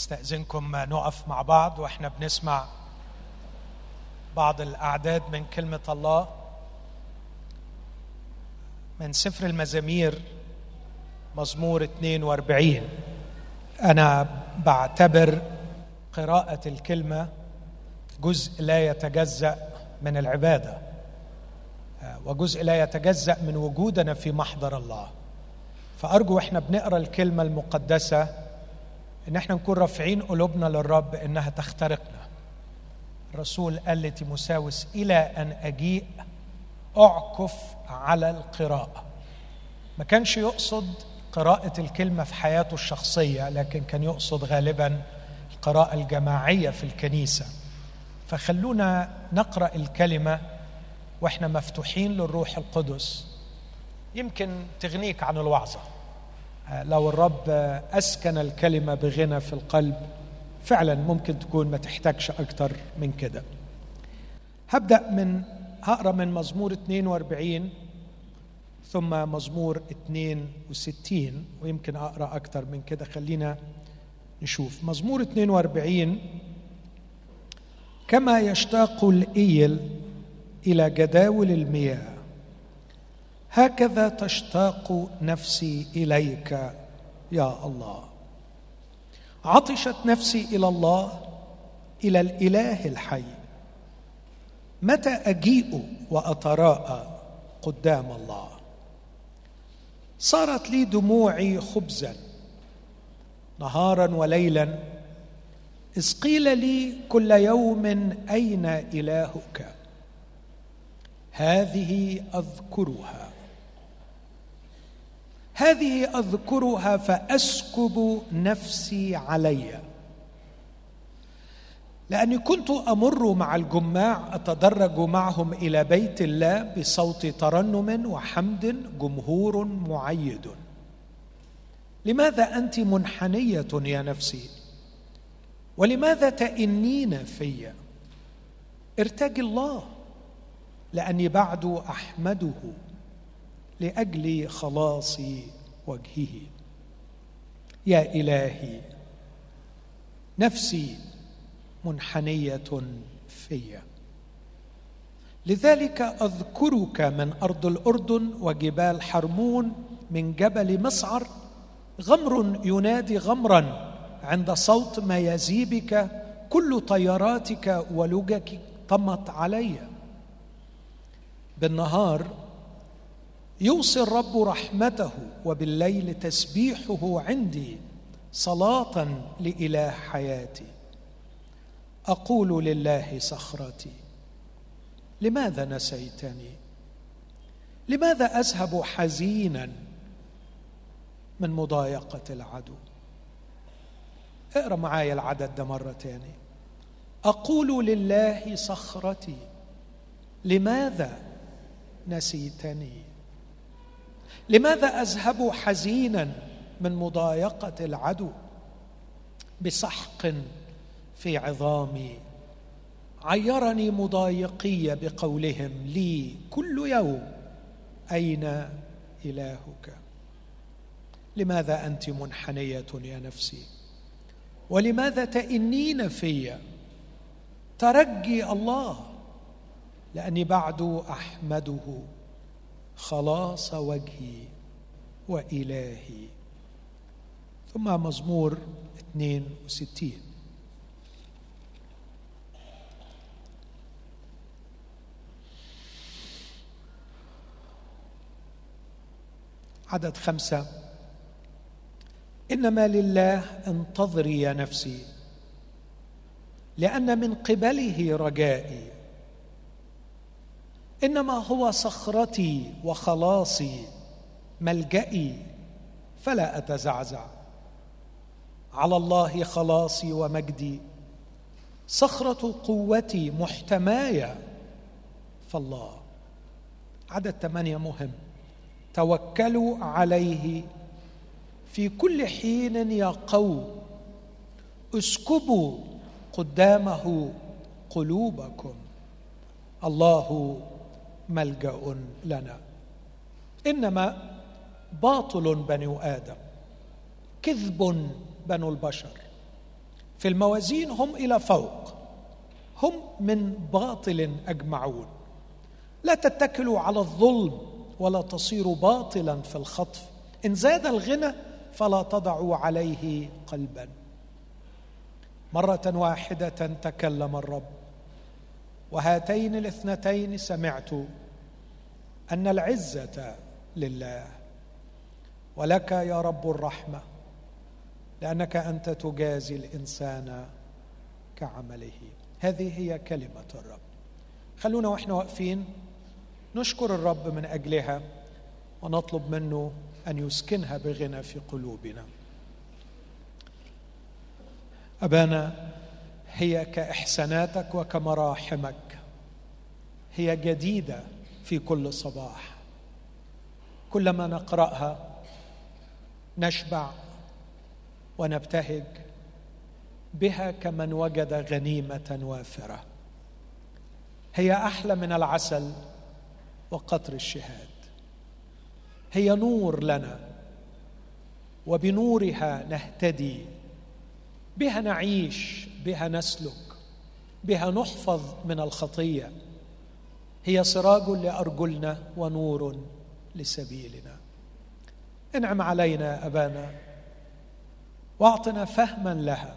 استأذنكم نقف مع بعض وإحنا بنسمع بعض الأعداد من كلمة الله. من سفر المزامير مزمور 42 أنا بعتبر قراءة الكلمة جزء لا يتجزأ من العبادة وجزء لا يتجزأ من وجودنا في محضر الله. فأرجو إحنا بنقرأ الكلمة المقدسة إن إحنا نكون رافعين قلوبنا للرب إنها تخترقنا. الرسول قال لتيموساوس إلى أن أجيء أعكف على القراءة. ما كانش يقصد قراءة الكلمة في حياته الشخصية لكن كان يقصد غالبا القراءة الجماعية في الكنيسة. فخلونا نقرأ الكلمة وإحنا مفتوحين للروح القدس. يمكن تغنيك عن الوعظة. لو الرب أسكن الكلمة بغنى في القلب فعلا ممكن تكون ما تحتاجش أكتر من كده. هبدأ من هقرأ من مزمور 42 ثم مزمور 62 ويمكن أقرأ أكتر من كده. خلينا نشوف. مزمور 42 كما يشتاق الإيل إلى جداول المياه. هكذا تشتاق نفسي إليك يا الله. عطشت نفسي إلى الله إلى الإله الحي. متى أجيء واتراءى قدام الله؟ صارت لي دموعي خبزا نهارا وليلا. إذ قيل لي كل يوم أين إلهك؟ هذه أذكرها. هذه أذكرها فأسكب نفسي علي. لأني كنت أمر مع الجماع أتدرج معهم إلى بيت الله بصوت ترنم وحمد جمهور معيد. لماذا أنت منحنية يا نفسي؟ ولماذا تئنين في؟ ارتجي الله لأني بعد أحمده. لأجل خلاص وجهه. يا إلهي نفسي منحنية في لذلك أذكرك من أرض الأردن وجبال حرمون من جبل مسعر. غمر ينادي غمرا عند صوت ميازيبك كل طياراتك ولجك طمت علي. بالنهار يوصي الرب رحمته وبالليل تسبيحه عندي صلاة لإله حياتي. أقول لله صخرتي لماذا نسيتني؟ لماذا أذهب حزينا من مضايقة العدو؟ اقرأ معايا العدد ده مره تاني أقول لله صخرتي لماذا نسيتني؟ لماذا أذهب حزينا من مضايقة العدو بسحق في عظامي عيرني مضايقي بقولهم لي كل يوم أين إلهك؟ لماذا أنت منحنية يا نفسي؟ ولماذا تئنين في ترجي الله؟ لأني بعد أحمده خلاص وجهي وإلهي. ثم مزمور 62 عدد خمسة. إنما لله انتظري يا نفسي لأن من قبله رجائي. إنما هو صخرتي وخلاصي ملجئي فلا أتزعزع. على الله خلاصي ومجدي. صخرة قوتي محتماية. فالله عدد ثمانيه مهم. توكلوا عليه. في كل حين يا قوم اسكبوا قدامه قلوبكم. الله ملجأ لنا. إنما باطل بنو آدم كذب بنو البشر. في الموازين هم إلى فوق هم من باطل أجمعون. لا تتكلوا على الظلم ولا تصيروا باطلا في الخطف. إن زاد الغنى فلا تضعوا عليه قلبا. مرة واحدة تكلم الرب. وهاتين الاثنتين سمعت أن العزة لله. ولك يا رب الرحمة لأنك أنت تجازي الإنسان كعمله. هذه هي كلمة الرب. خلونا وإحنا واقفين نشكر الرب من أجلها ونطلب منه أن يسكنها بغنى في قلوبنا. أبانا هي كإحساناتك وكمراحمك. هي جديدة في كل صباح. كلما نقرأها نشبع ونبتهج بها كمن وجد غنيمة وافرة. هي أحلى من العسل وقطر الشهاد. هي نور لنا وبنورها نهتدي. بها نعيش بها نسلك بها نحفظ من الخطية. هي سراج لأرجلنا ونور لسبيلنا. انعم علينا أبانا واعطنا فهما لها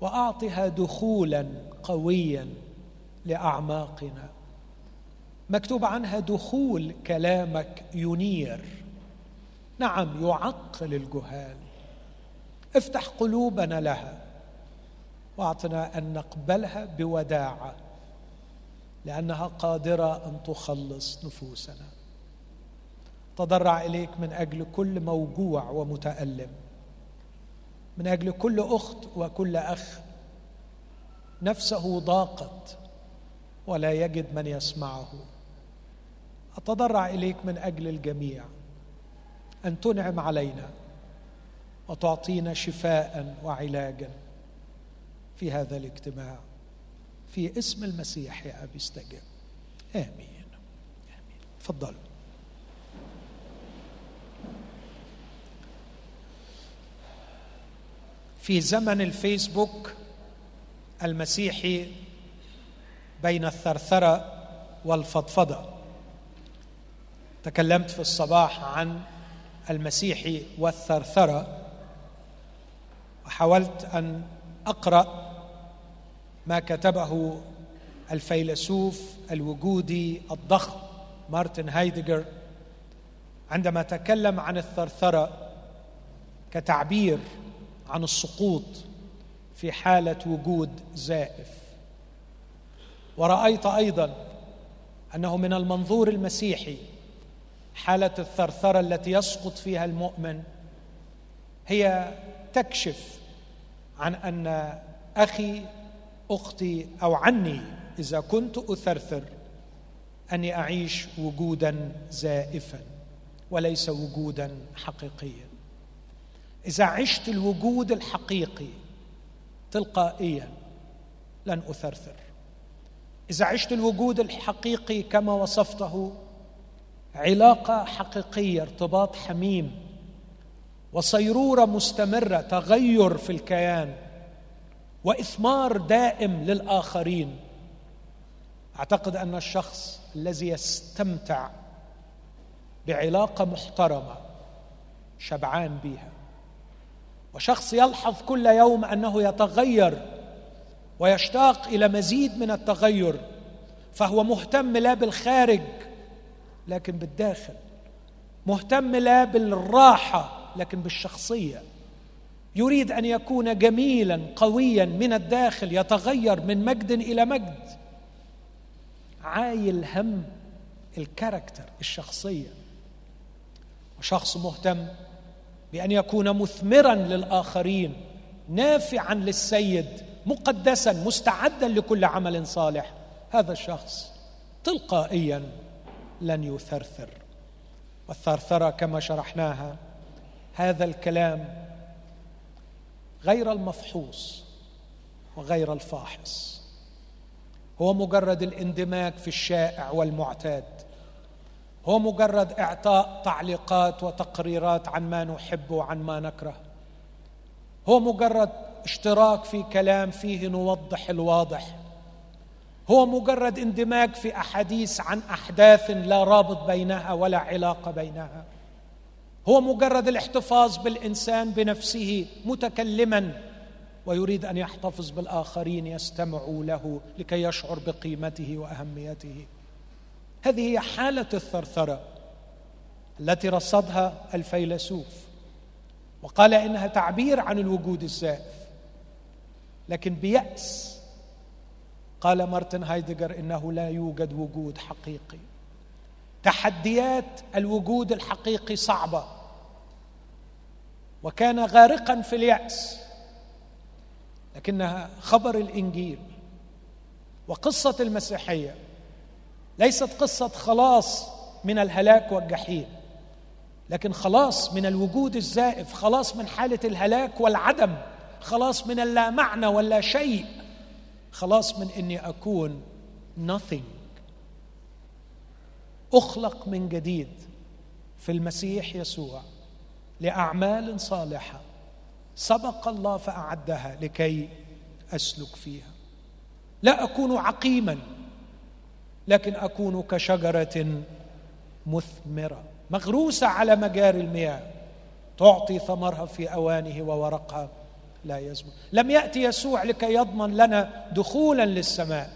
وأعطها دخولا قويا لأعماقنا. مكتوب عنها دخول كلامك ينير نعم يعقل الجهال. افتح قلوبنا لها وأعطنا أن نقبلها بوداعه لأنها قادرة أن تخلص نفوسنا. تضرع إليك من أجل كل موجوع ومتألم من أجل كل أخت وكل أخ. نفسه ضاقت ولا يجد من يسمعه. أتضرع إليك من أجل الجميع أن تنعم علينا وتعطينا شفاء وعلاجا. في هذا الاجتماع. في اسم المسيح يا أبي استجب. آمين. امين تفضلوا. في زمن الفيسبوك المسيحي بين الثرثرة والفضفضة. تكلمت في الصباح عن المسيحي والثرثرة وحاولت أن أقرأ ما كتبه الفيلسوف الوجودي الضخم مارتن هايدجر عندما تكلم عن الثرثرة كتعبير عن السقوط في حالة وجود زائف. ورأيت أيضا أنه من المنظور المسيحي حالة الثرثرة التي يسقط فيها المؤمن هي تكشف عن أن أخي أختي أو عني إذا كنت أثرثر أني أعيش وجودا زائفا وليس وجودا حقيقيا. إذا عشت الوجود الحقيقي تلقائيا لن أثرثر. إذا عشت الوجود الحقيقي كما وصفته علاقة حقيقية ارتباط حميم وصيرورة مستمرة تغير في الكيان وإثمار دائم للآخرين. أعتقد أن الشخص الذي يستمتع بعلاقة محترمة شبعان بها وشخص يلحظ كل يوم أنه يتغير ويشتاق إلى مزيد من التغير فهو مهتم لا بالخارج لكن بالداخل مهتم لا بالراحة لكن بالشخصية. يريد أن يكون جميلا قويا من الداخل يتغير من مجد إلى مجد. عايل هم الكاركتر الشخصية. وشخص مهتم بأن يكون مثمرا للآخرين نافعا للسيد مقدسا مستعدا لكل عمل صالح. هذا الشخص تلقائيا لن يثرثر. والثرثرة كما شرحناها هذا الكلام غير المفحوص وغير الفاحص. هو مجرد الاندماج في الشائع والمعتاد. هو مجرد إعطاء تعليقات وتقريرات عن ما نحب وعن ما نكره. هو مجرد اشتراك في كلام فيه نوضح الواضح. هو مجرد اندماج في أحاديث عن أحداث لا رابط بينها ولا علاقة بينها. هو مجرد الاحتفاظ بالإنسان بنفسه متكلما ويريد أن يحتفظ بالآخرين يستمعوا له لكي يشعر بقيمته وأهميته. هذه هي حالة الثرثرة التي رصدها الفيلسوف وقال إنها تعبير عن الوجود الزائف لكن بيأس قال مارتن هايدجر إنه لا يوجد وجود حقيقي. تحديات الوجود الحقيقي صعبة. وكان غارقا في اليأس لكنها خبر الإنجيل وقصة المسيحية. ليست قصة خلاص من الهلاك والجحيم لكن خلاص من الوجود الزائف خلاص من حالة الهلاك والعدم خلاص من اللا معنى ولا شيء خلاص من إني أكون nothing. أخلق من جديد في المسيح يسوع. لأعمال صالحة. سبق الله فأعدها لكي أسلك فيها. لا أكون عقيما لكن أكون كشجرة مثمرة. مغروسة على مجاري المياه. تعطي ثمرها في أوانه وورقها لا يزمن. لم يأتي يسوع لكي يضمن لنا دخولا للسماء.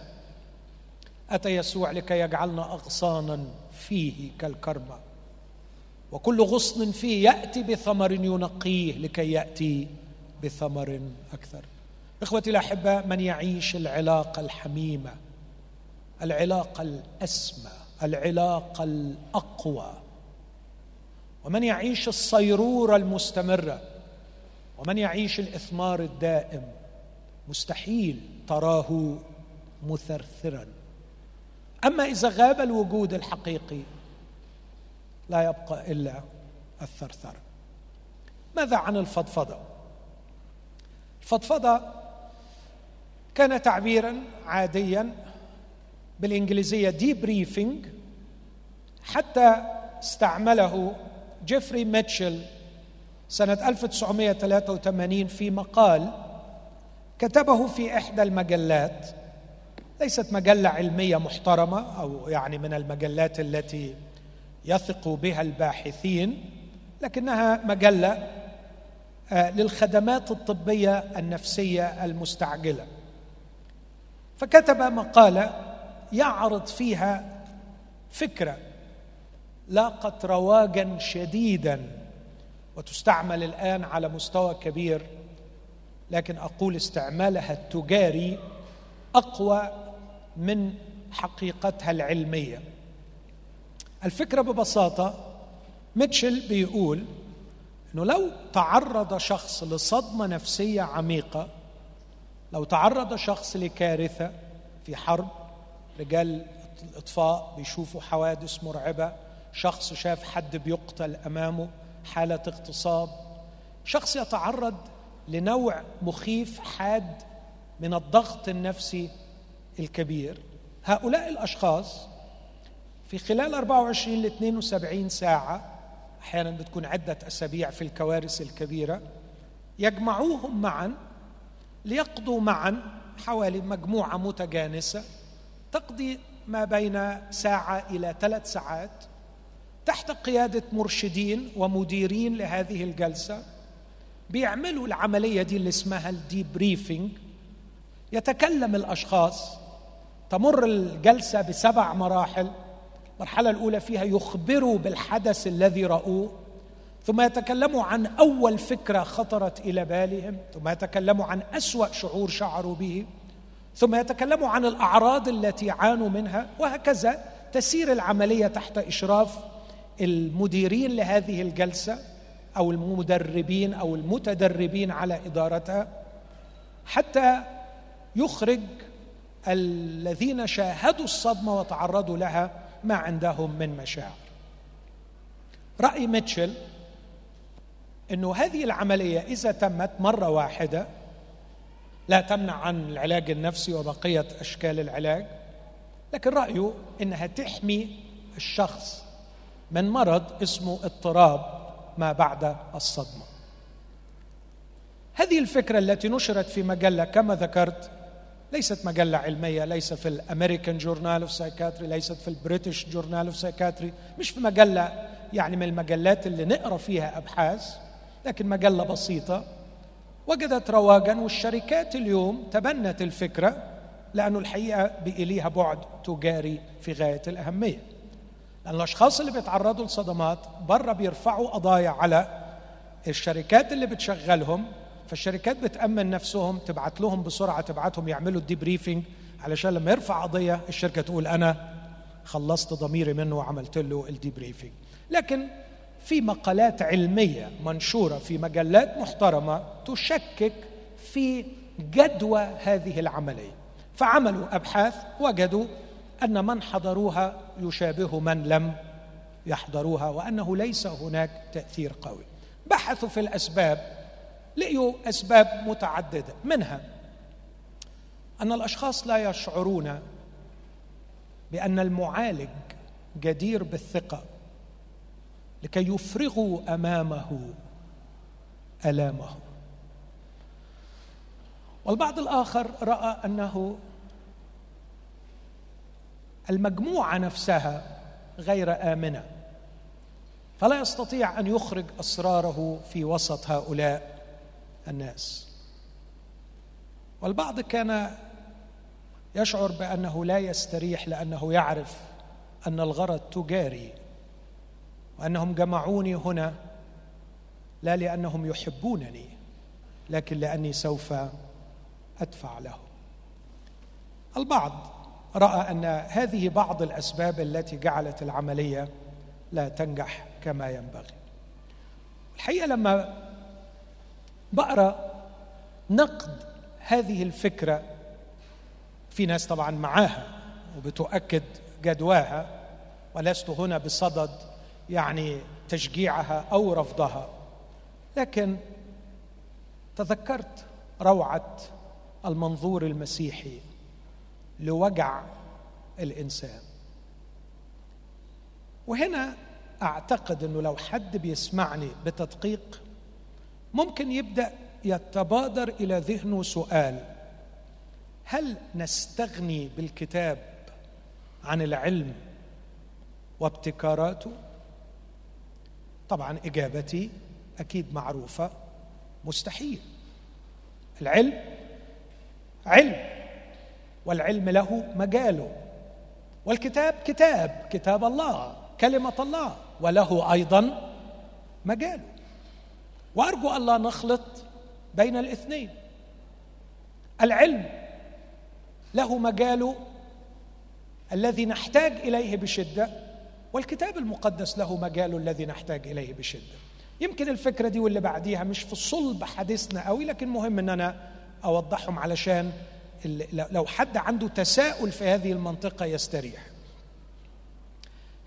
أتى يسوع لكي يجعلنا أغصانا فيه كالكرمه وكل غصن فيه يأتي بثمر ينقيه لكي يأتي بثمر أكثر. إخوتي الاحباء من يعيش العلاقة الحميمة العلاقة الأسمى العلاقة الأقوى. ومن يعيش الصيرورة المستمرة ومن يعيش الإثمار الدائم مستحيل تراه مثرثرا. أما إذا غاب الوجود الحقيقي لا يبقى إلا الثرثره ماذا عن الفضفضة؟ الفضفضة كان تعبيرا عاديا بالإنجليزية debriefing حتى استعمله جيفري ميتشل سنة 1983 في مقال كتبه في إحدى المجلات. ليست مجلة علمية محترمة أو يعني من المجلات التي يثق بها الباحثين لكنها مجلة آه، للخدمات الطبية النفسية المستعجلة. فكتب مقالة يعرض فيها فكرة لاقت رواجا شديدا وتستعمل الآن على مستوى كبير لكن أقول استعمالها التجاري أقوى من حقيقتها العلمية. الفكرة ببساطة ميتشل بيقول إنه لو تعرض شخص لصدمة نفسية عميقة لو تعرض شخص لكارثة في حرب رجال الإطفاء بيشوفوا حوادث مرعبة شخص شاف حد بيقتل أمامه حالة اغتصاب شخص يتعرض لنوع مخيف حاد من الضغط النفسي الكبير. هؤلاء الأشخاص في خلال 24 ل 72 ساعة أحيانا بتكون عدة أسابيع في الكوارث الكبيرة يجمعوهم معا ليقضوا معا حوالي مجموعة متجانسة تقضي ما بين ساعة إلى ثلاث ساعات تحت قيادة مرشدين ومديرين لهذه الجلسة بيعملوا العملية دي اللي اسمها الديبريفنج يتكلم الأشخاص تمر الجلسة بسبع مراحل المرحلة الأولى فيها يخبروا بالحدث الذي رأوه ثم يتكلموا عن أول فكرة خطرت إلى بالهم ثم يتكلموا عن أسوأ شعور شعروا به ثم يتكلموا عن الأعراض التي عانوا منها وهكذا تسير العملية تحت إشراف المديرين لهذه الجلسة أو المدربين أو المتدربين على إدارتها حتى يخرج الذين شاهدوا الصدمة وتعرضوا لها ما عندهم من مشاعر. رأي ميتشل إنه هذه العملية إذا تمت مرة واحدة لا تمنع عن العلاج النفسي وبقية أشكال العلاج لكن رأيه إنها تحمي الشخص من مرض اسمه اضطراب ما بعد الصدمة. هذه الفكرة التي نشرت في مجلة كما ذكرت ليست مجلة علمية ليس في ال American Journal of Psychiatry ليست في ال British Journal of Psychiatry مش في مجلة يعني من المجلات اللي نقرأ فيها أبحاث لكن مجلة بسيطة. وجدت رواجا والشركات اليوم تبنت الفكرة لأنه الحقيقة بقي ليها بعد تجاري في غاية الأهمية. لأن الأشخاص اللي بيتعرضوا لصدمات بره بيرفعوا قضايا على الشركات اللي بتشغلهم فالشركات بتأمن نفسهم تبعت لهم بسرعة تبعتهم يعملوا ال debriefing علشان لما يرفع قضية الشركة تقول أنا خلصت ضميري منه وعملت له ال debriefing لكن في مقالات علمية منشورة في مجلات محترمة تشكك في جدوى هذه العملية. فعملوا أبحاث وجدوا أن من حضروها يشابه من لم يحضروها وأنه ليس هناك تأثير قوي. بحثوا في الأسباب لقيوا أسباب متعددة. منها أن الأشخاص لا يشعرون بأن المعالج جدير بالثقة لكي يفرغوا أمامه ألامه. والبعض الآخر رأى أنه المجموعة نفسها غير آمنة فلا يستطيع أن يخرج أسراره في وسط هؤلاء. الناس. والبعض كان يشعر بأنه لا يستريح لأنه يعرف أن الغرض تجاري وأنهم جمعوني هنا لا لأنهم يحبونني لكن لأني سوف أدفع لهم. البعض رأى أن هذه بعض الأسباب التي جعلت العملية لا تنجح كما ينبغي. الحقيقة لما بقرا نقد هذه الفكرة في ناس طبعا معاها وبتؤكد جدواها ولست هنا بصدد يعني تشجيعها أو رفضها. لكن تذكرت روعة المنظور المسيحي لوجع الإنسان. وهنا أعتقد إنه لو حد بيسمعني بتدقيق ممكن يبدأ يتبادر إلى ذهنه سؤال هل نستغني بالكتاب عن العلم وابتكاراته؟ طبعا إجابتي أكيد معروفة مستحيل. العلم علم والعلم له مجاله. والكتاب كتاب كتاب الله كلمة الله وله أيضا مجاله. وأرجو الا نخلط بين الاثنين. العلم له مجاله الذي نحتاج إليه بشدة والكتاب المقدس له مجاله الذي نحتاج إليه بشدة. يمكن الفكرة دي واللي بعديها مش في صلب حديثنا قوي لكن مهم إن أنا أوضحهم علشان لو حد عنده تساؤل في هذه المنطقة يستريح.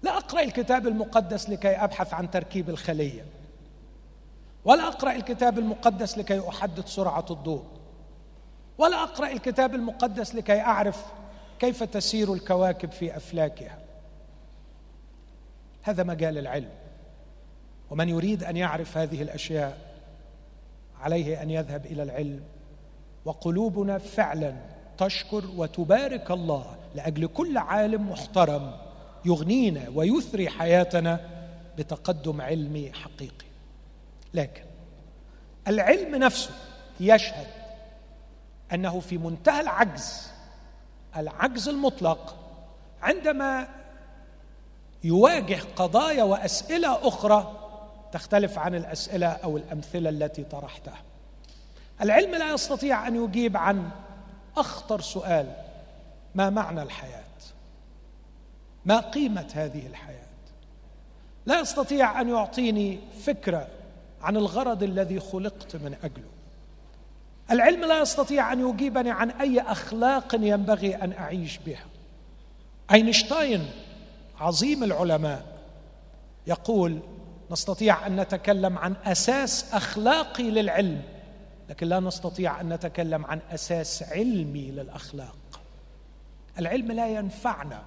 لا أقرأ الكتاب المقدس لكي أبحث عن تركيب الخلية. ولا أقرأ الكتاب المقدس لكي احدد سرعة الضوء. ولا أقرأ الكتاب المقدس لكي أعرف كيف تسير الكواكب في أفلاكها. هذا مجال العلم. ومن يريد أن يعرف هذه الأشياء عليه أن يذهب إلى العلم. وقلوبنا فعلا تشكر وتبارك الله لأجل كل عالم محترم يغنينا ويثري حياتنا بتقدم علمي حقيقي. لكن العلم نفسه يشهد أنه في منتهى العجز العجز المطلق عندما يواجه قضايا وأسئلة أخرى تختلف عن الأسئلة أو الأمثلة التي طرحتها. العلم لا يستطيع أن يجيب عن أخطر سؤال ما معنى الحياة؟ ما قيمة هذه الحياة؟ لا يستطيع أن يعطيني فكرة عن الغرض الذي خلقت من أجله. العلم لا يستطيع أن يجيبني عن أي أخلاق ينبغي أن أعيش بها. أينشتاين عظيم العلماء يقول نستطيع أن نتكلم عن أساس أخلاقي للعلم لكن لا نستطيع أن نتكلم عن أساس علمي للأخلاق. العلم لا ينفعنا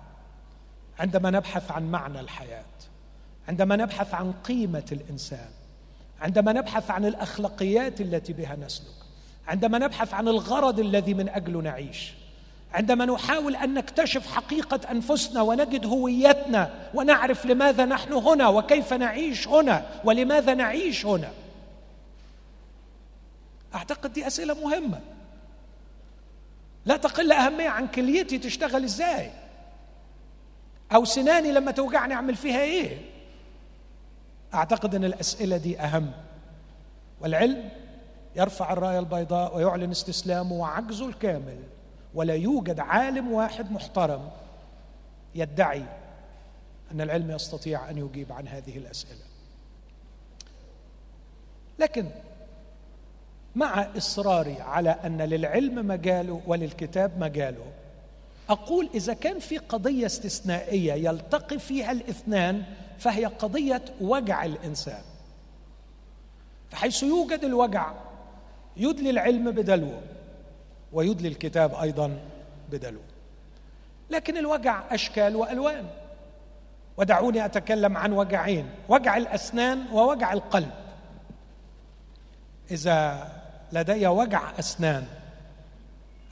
عندما نبحث عن معنى الحياة عندما نبحث عن قيمة الإنسان. عندما نبحث عن الأخلاقيات التي بها نسلك عندما نبحث عن الغرض الذي من اجله نعيش عندما نحاول أن نكتشف حقيقة أنفسنا ونجد هويتنا ونعرف لماذا نحن هنا وكيف نعيش هنا ولماذا نعيش هنا. أعتقد دي أسئلة مهمة. لا تقل أهمية عن كليتي تشتغل إزاي. أو سناني لما توجعني أعمل فيها إيه. أعتقد أن الأسئلة دي أهم. والعلم يرفع الراية البيضاء ويعلن استسلامه وعجزه الكامل. ولا يوجد عالم واحد محترم يدعي أن العلم يستطيع أن يجيب عن هذه الأسئلة. لكن مع إصراري على أن للعلم مجاله وللكتاب مجاله أقول إذا كان في قضية استثنائية يلتقي فيها الاثنان فهي قضية وجع الإنسان. فحيث يوجد الوجع يدلي العلم بدلوه ويدلي الكتاب أيضا بدلوه. لكن الوجع أشكال وألوان. ودعوني أتكلم عن وجعين وجع الأسنان ووجع القلب. إذا لدي وجع أسنان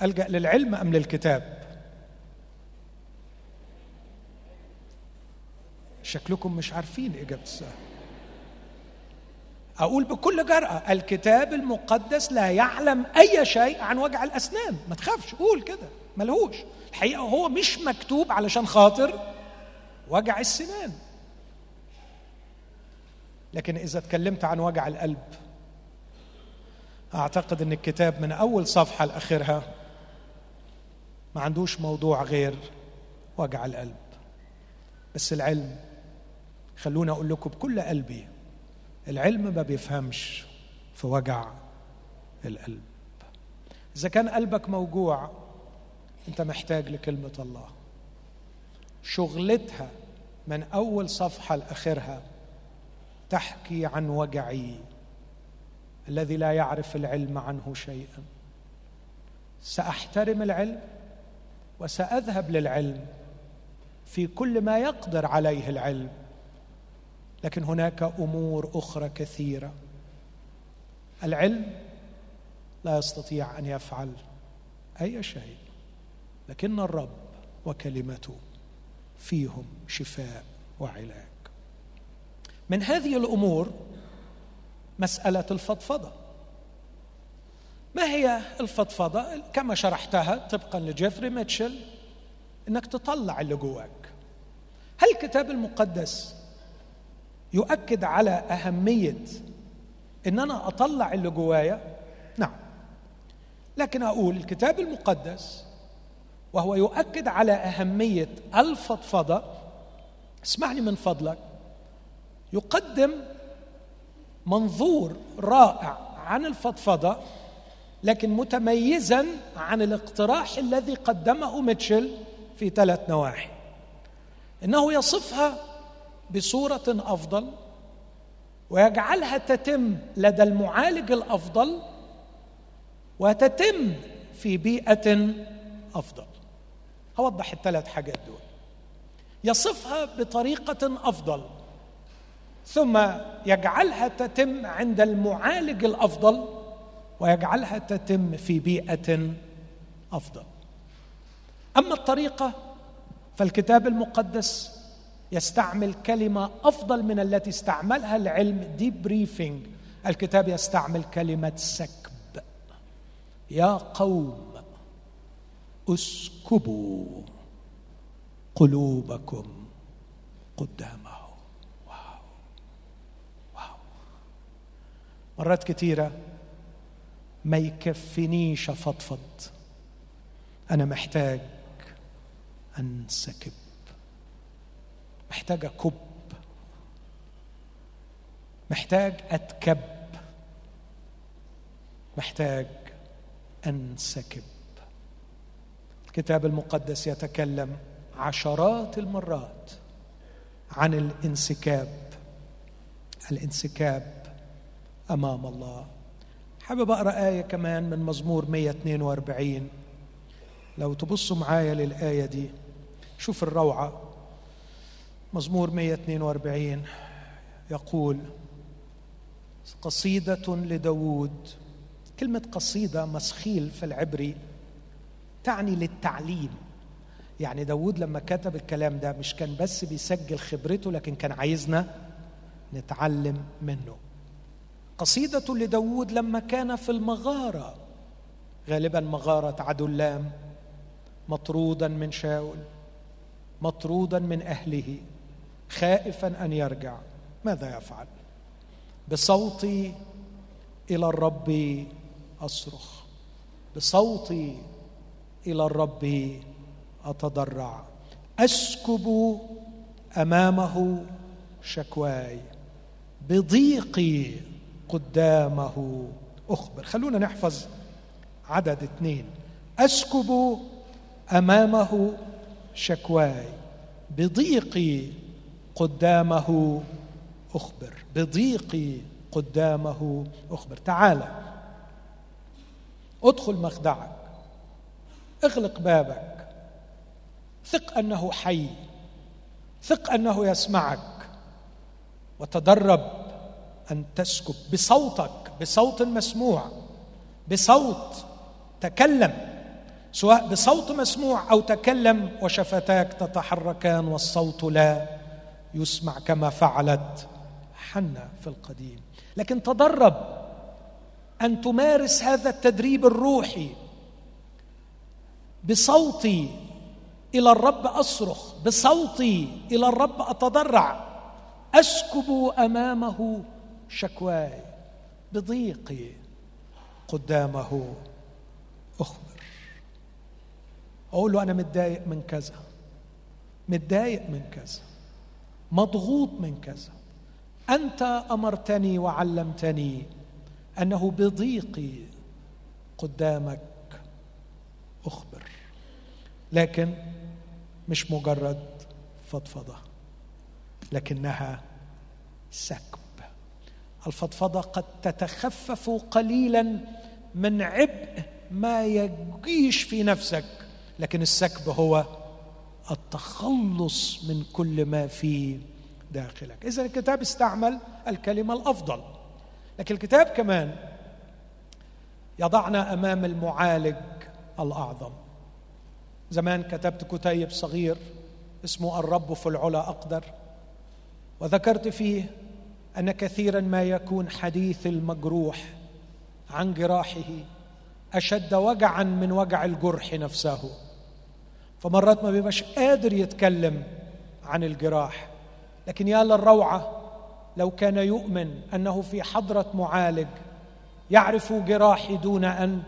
ألجأ للعلم أم للكتاب؟ شكلكم مش عارفين إجابة السؤال. أقول بكل جرأة الكتاب المقدس لا يعلم أي شيء عن وجع الأسنان. ما تخافش قول كده ملهوش. الحقيقة هو مش مكتوب علشان خاطر وجع السنان. لكن إذا اتكلمت عن وجع القلب أعتقد إن الكتاب من أول صفحة لآخرها ما عندوش موضوع غير وجع القلب. بس العلم خلوني أقول لكم بكل قلبي العلم ما بيفهمش في وجع القلب. إذا كان قلبك موجوع أنت محتاج لكلمة الله. شغلتها من أول صفحة لآخرها تحكي عن وجعي الذي لا يعرف العلم عنه شيئا. سأحترم العلم وسأذهب للعلم في كل ما يقدر عليه العلم. لكن هناك أمور أخرى كثيرة. العلم لا يستطيع أن يفعل أي شيء لكن الرب وكلمته فيهم شفاء وعلاج. من هذه الأمور مسألة الفضفضة. ما هي الفضفضة؟ كما شرحتها طبقا لجيفري ميتشل إنك تطلع اللي جواك. هل الكتاب المقدس يؤكد على أهمية إن أنا أطلع اللي جوايا؟ نعم. لكن أقول الكتاب المقدس وهو يؤكد على أهمية الفضفضة اسمعني من فضلك يقدم منظور رائع عن الفضفضة لكن متميزا عن الاقتراح الذي قدمه ميتشل في ثلاث نواحي. إنه يصفها بصورة أفضل ويجعلها تتم لدى المعالج الأفضل وتتم في بيئة أفضل. هوضح الثلاث حاجات دول. يصفها بطريقة أفضل ثم يجعلها تتم عند المعالج الأفضل ويجعلها تتم في بيئة أفضل. أما الطريقة فالكتاب المقدس يستعمل كلمة أفضل من التي استعملها العلم دي بريفنج الكتاب يستعمل كلمة سكب. يا قوم أسكبوا قلوبكم قدامه واو واو. مرات كثيره ما يكفنيش افضفض أنا محتاج انسكب محتاج اكب محتاج أتكب. محتاج أنسكب. الكتاب المقدس يتكلم عشرات المرات عن الانسكاب. الانسكاب أمام الله. حابب أقرأ آية كمان من مزمور 142 لو تبصوا معايا للآية دي شوف الروعة. مزمور 142 يقول قصيدة لداود كلمة قصيدة مسخيل في العبري تعني للتعليم. يعني داود لما كتب الكلام ده مش كان بس بيسجل خبرته لكن كان عايزنا نتعلم منه. قصيدة لداود لما كان في المغارة. غالبا مغارة عدلام مطرودا من شاول مطرودا من أهله. خائفا أن يرجع. ماذا يفعل؟ بصوتي إلى الرب أصرخ. بصوتي إلى الرب أتضرع. أسكب أمامه شكواي. بضيقي قدامه. أخبر. خلونا نحفظ عدد اثنين. أسكب أمامه شكواي. بضيقي قدامه أخبر. بضيقي قدامه أخبر. تعال. ادخل مخدعك. اغلق بابك. ثق أنه حي. ثق أنه يسمعك. وتدرب أن تسكب. بصوتك. بصوت مسموع. بصوت تكلم. سواء بصوت مسموع أو تكلم وشفتاك تتحركان والصوت لا. يسمع كما فعلت حنا في القديم. لكن تدرب أن تمارس هذا التدريب الروحي بصوتي إلى الرب أصرخ بصوتي إلى الرب أتضرع. أسكب أمامه شكواي بضيقي قدامه أخبر. أقول له أنا متضايق من كذا متضايق من كذا. مضغوط من كذا. أنت أمرتني وعلمتني أنه بضيقي قدامك أخبر. لكن مش مجرد فضفضة لكنها سكب. الفضفضة قد تتخفف قليلا من عبء ما يجيش في نفسك لكن السكب هو التخلص من كل ما في داخلك. إذا الكتاب استعمل الكلمة الأفضل. لكن الكتاب كمان يضعنا أمام المعالج الأعظم. زمان كتبت كتيب صغير اسمه الرب في العلا أقدر وذكرت فيه أن كثيرا ما يكون حديث المجروح عن جراحه أشد وجعا من وجع الجرح نفسه. فمرات ما بيبقاش قادر يتكلم عن الجراح. لكن يا للروعة لو كان يؤمن أنه في حضرة معالج يعرف جراحي دون أن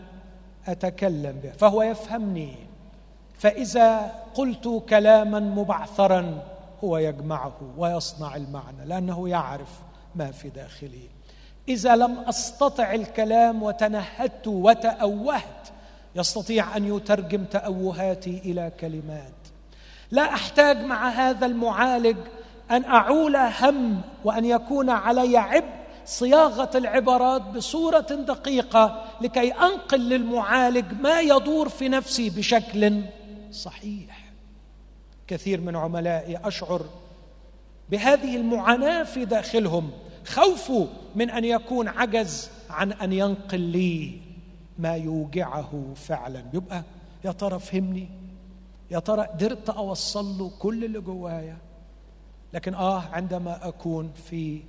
أتكلم به فهو يفهمني. فإذا قلت كلاما مبعثرا هو يجمعه ويصنع المعنى لأنه يعرف ما في داخلي إذا لم أستطع الكلام وتنهدت وتأوهت يستطيع أن يترجم تأوهاتي إلى كلمات. لا أحتاج مع هذا المعالج أن أعول هم وأن يكون علي عبء صياغة العبارات بصورة دقيقة لكي أنقل للمعالج ما يدور في نفسي بشكل صحيح. كثير من عملائي أشعر بهذه المعاناة في داخلهم خوفه من أن يكون عجز عن أن ينقل لي ما يوجعه فعلا. يبقى يا ترى فهمني. يا ترى قدرت أوصل له كل اللي جوايا. لكن آه عندما أكون في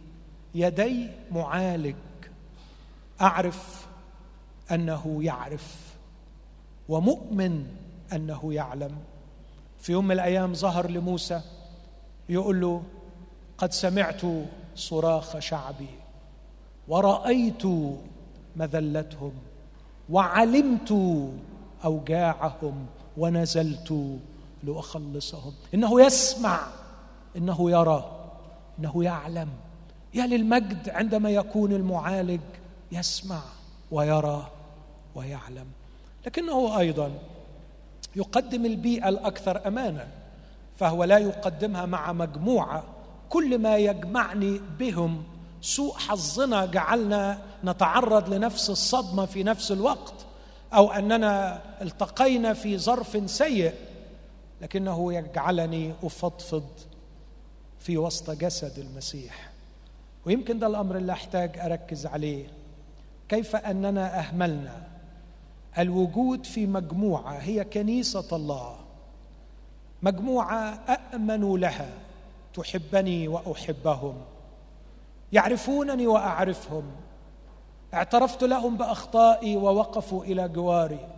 يدي معالج أعرف أنه يعرف ومؤمن أنه يعلم. في يوم من الأيام ظهر لموسى يقول له قد سمعت صراخ شعبي ورأيت مذلتهم. وعلمت أوجاعهم ونزلت لأخلصهم. إنه يسمع إنه يرى إنه يعلم. يا للمجد عندما يكون المعالج يسمع ويرى ويعلم. لكنه أيضا يقدم البيئة الأكثر أمانا فهو لا يقدمها مع مجموعة. كل ما يجمعني بهم سوء حظنا جعلنا نتعرض لنفس الصدمة في نفس الوقت أو أننا التقينا في ظرف سيء لكنه يجعلني أفضفض في وسط جسد المسيح. ويمكن ده الأمر اللي أحتاج أركز عليه. كيف أننا أهملنا الوجود في مجموعة هي كنيسة الله. مجموعة امن لها تحبني وأحبهم. يعرفونني وأعرفهم. اعترفت لهم بأخطائي ووقفوا إلى جواري.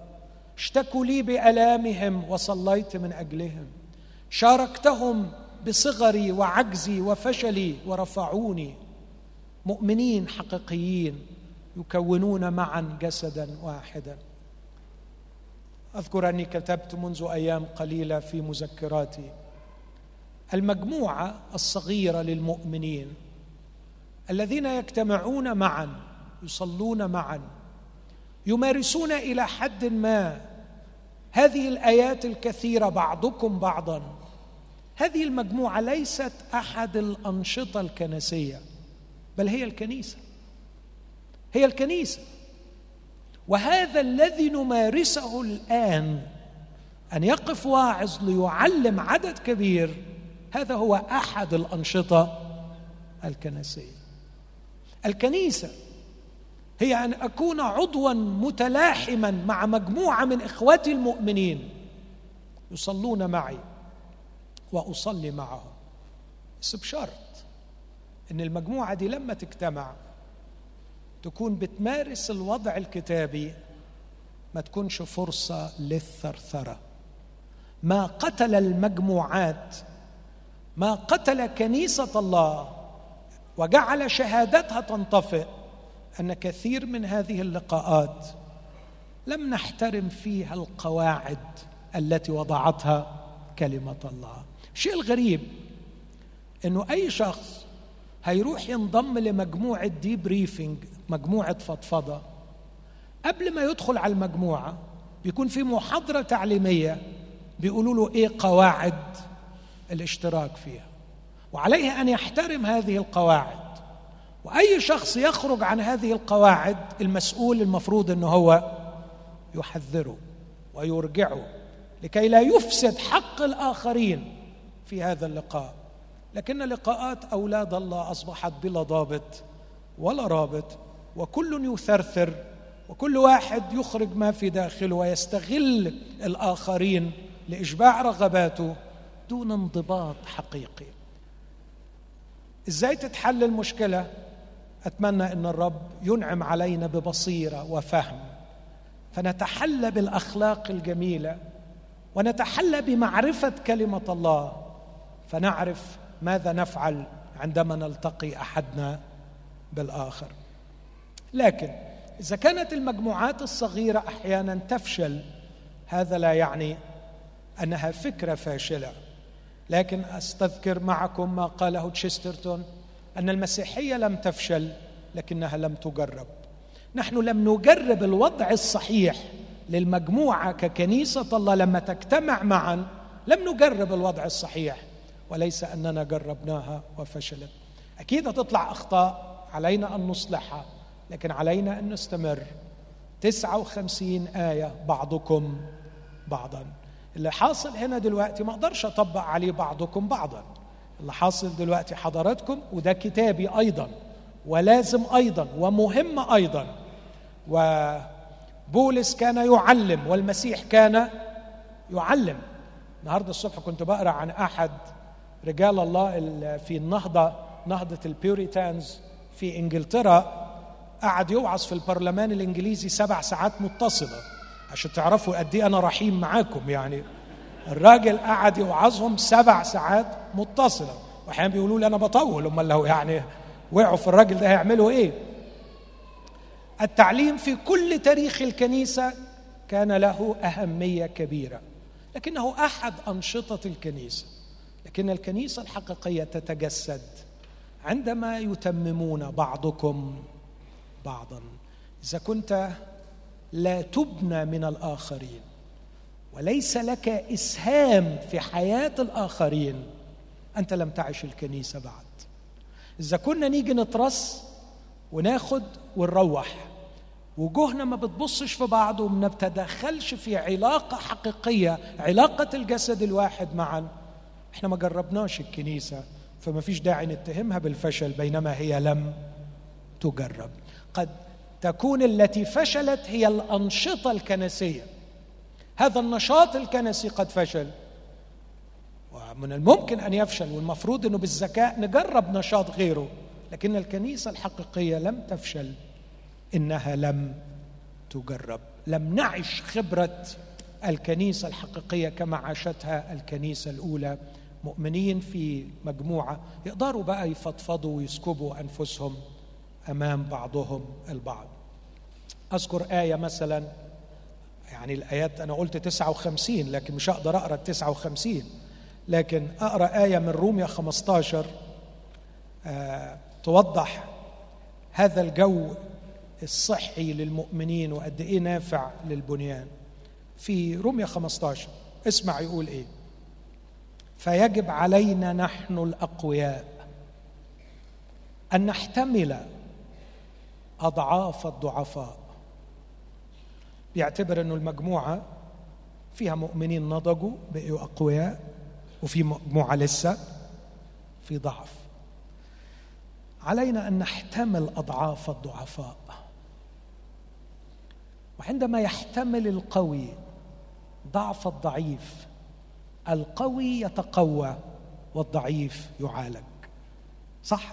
اشتكوا لي بألامهم وصليت من أجلهم. شاركتهم بصغري وعجزي وفشلي ورفعوني. مؤمنين حقيقيين يكونون معا جسدا واحدا. أذكر أني كتبت منذ أيام قليلة في مذكراتي. المجموعة الصغيرة للمؤمنين الذين يجتمعون معا يصلون معا يمارسون إلى حد ما هذه الآيات الكثيرة بعضكم بعضا. هذه المجموعة ليست أحد الأنشطة الكنسية بل هي الكنيسة. هي الكنيسة. وهذا الذي نمارسه الآن أن يقف واعظ ليعلم عدد كبير هذا هو أحد الأنشطة الكنسية. الكنيسة. هي أن أكون عضوا متلاحما مع مجموعة من إخواتي المؤمنين. يصلون معي وأصلي معهم. بس بشرط إن المجموعة دي لما تجتمع تكون بتمارس الوضع الكتابي ما تكونش فرصة للثرثرة. ما قتل المجموعات ما قتل كنيسة الله وجعل شهادتها تنطفئ أن كثير من هذه اللقاءات لم نحترم فيها القواعد التي وضعتها كلمة الله. الشيء الغريب إنه أي شخص هيروح ينضم لمجموعة دي بريفنج مجموعة فضفضة قبل ما يدخل على المجموعة بيكون في محاضرة تعليمية بيقولوا له إيه قواعد الاشتراك فيها. وعليه أن يحترم هذه القواعد. وأي شخص يخرج عن هذه القواعد المسؤول المفروض إنه هو يحذره ويرجعه لكي لا يفسد حق الآخرين في هذا اللقاء. لكن لقاءات أولاد الله أصبحت بلا ضابط ولا رابط وكل يثرثر وكل واحد يخرج ما في داخله ويستغل الآخرين لإشباع رغباته دون انضباط حقيقي. إزاي تتحل المشكلة؟ أتمنى إن الرب ينعم علينا ببصيرة وفهم. فنتحلى بالأخلاق الجميلة ونتحلى بمعرفة كلمة الله. فنعرف ماذا نفعل عندما نلتقي أحدنا بالآخر. لكن إذا كانت المجموعات الصغيرة أحيانا تفشل هذا لا يعني أنها فكرة فاشلة. لكن أستذكر معكم ما قاله تشسترتون أن المسيحية لم تفشل لكنها لم تجرب. نحن لم نجرب الوضع الصحيح للمجموعة ككنيسة الله لما تجتمع معا لم نجرب الوضع الصحيح وليس أننا جربناها وفشلت. أكيد هتطلع أخطاء علينا أن نصلحها لكن علينا أن نستمر. 59 آية بعضكم بعضا. اللي حاصل هنا دلوقتي ما أقدرش اطبق عليه بعضكم بعضا. اللي حاصل دلوقتي حضراتكم وده كتابي أيضا ولازم أيضا ومهم أيضا. وبولس كان يعلم والمسيح كان يعلم. النهارده الصبح كنت بقرأ عن أحد رجال الله في النهضة نهضة البيوريتانز في إنجلترا. قعد يوعظ في البرلمان الإنجليزي سبع ساعات متصلة. عشان تعرفوا قد إيه أنا رحيم معاكم يعني. الراجل قعد يوعظهم سبع ساعات متصلة واحيانا بيقولوا لي أنا بطول أمال لو يعني وقعوا في الراجل ده هيعملوا إيه؟ التعليم في كل تاريخ الكنيسة كان له أهمية كبيرة لكنه أحد أنشطة الكنيسة لكن الكنيسة الحقيقية تتجسد عندما يتممون بعضكم بعضا. إذا كنت لا تبنى من الآخرين. وليس لك إسهام في حياة الآخرين. أنت لم تعش الكنيسة بعد. إذا كنا نيجي نترص وناخد ونروح وجوهنا ما بتبصش في بعض وما بتدخلش في علاقة حقيقية علاقة الجسد الواحد معا إحنا ما جربناش الكنيسة فما فيش داعي نتهمها بالفشل بينما هي لم تجرب. قد تكون التي فشلت هي الأنشطة الكنسية. هذا النشاط الكنسي قد فشل. ومن الممكن أن يفشل والمفروض إنه بالذكاء نجرب نشاط غيره لكن الكنيسة الحقيقية لم تفشل. إنها لم تجرب لم نعش خبرة الكنيسة الحقيقية كما عاشتها الكنيسة الأولى. مؤمنين في مجموعة يقدروا بقى يفضفضوا ويسكبوا أنفسهم. أمام بعضهم البعض. أذكر آية مثلا يعني الآيات أنا قلت 59 لكن مش هقدر أقرأ ال 59 لكن أقرأ آية من روميا 15 آه توضح هذا الجو الصحي للمؤمنين وقد إيه نافع للبنيان. في روميا 15 اسمع يقول إيه. فيجب علينا نحن الأقوياء أن نحتمل أضعاف الضعفاء. بيعتبر إنه المجموعة فيها مؤمنين نضجوا بقوا أقوياء وفي مجموعة لسه في ضعف. علينا أن نحتمل أضعاف الضعفاء. وعندما يحتمل القوي ضعف الضعيف القوي يتقوى والضعيف يعالج. صح؟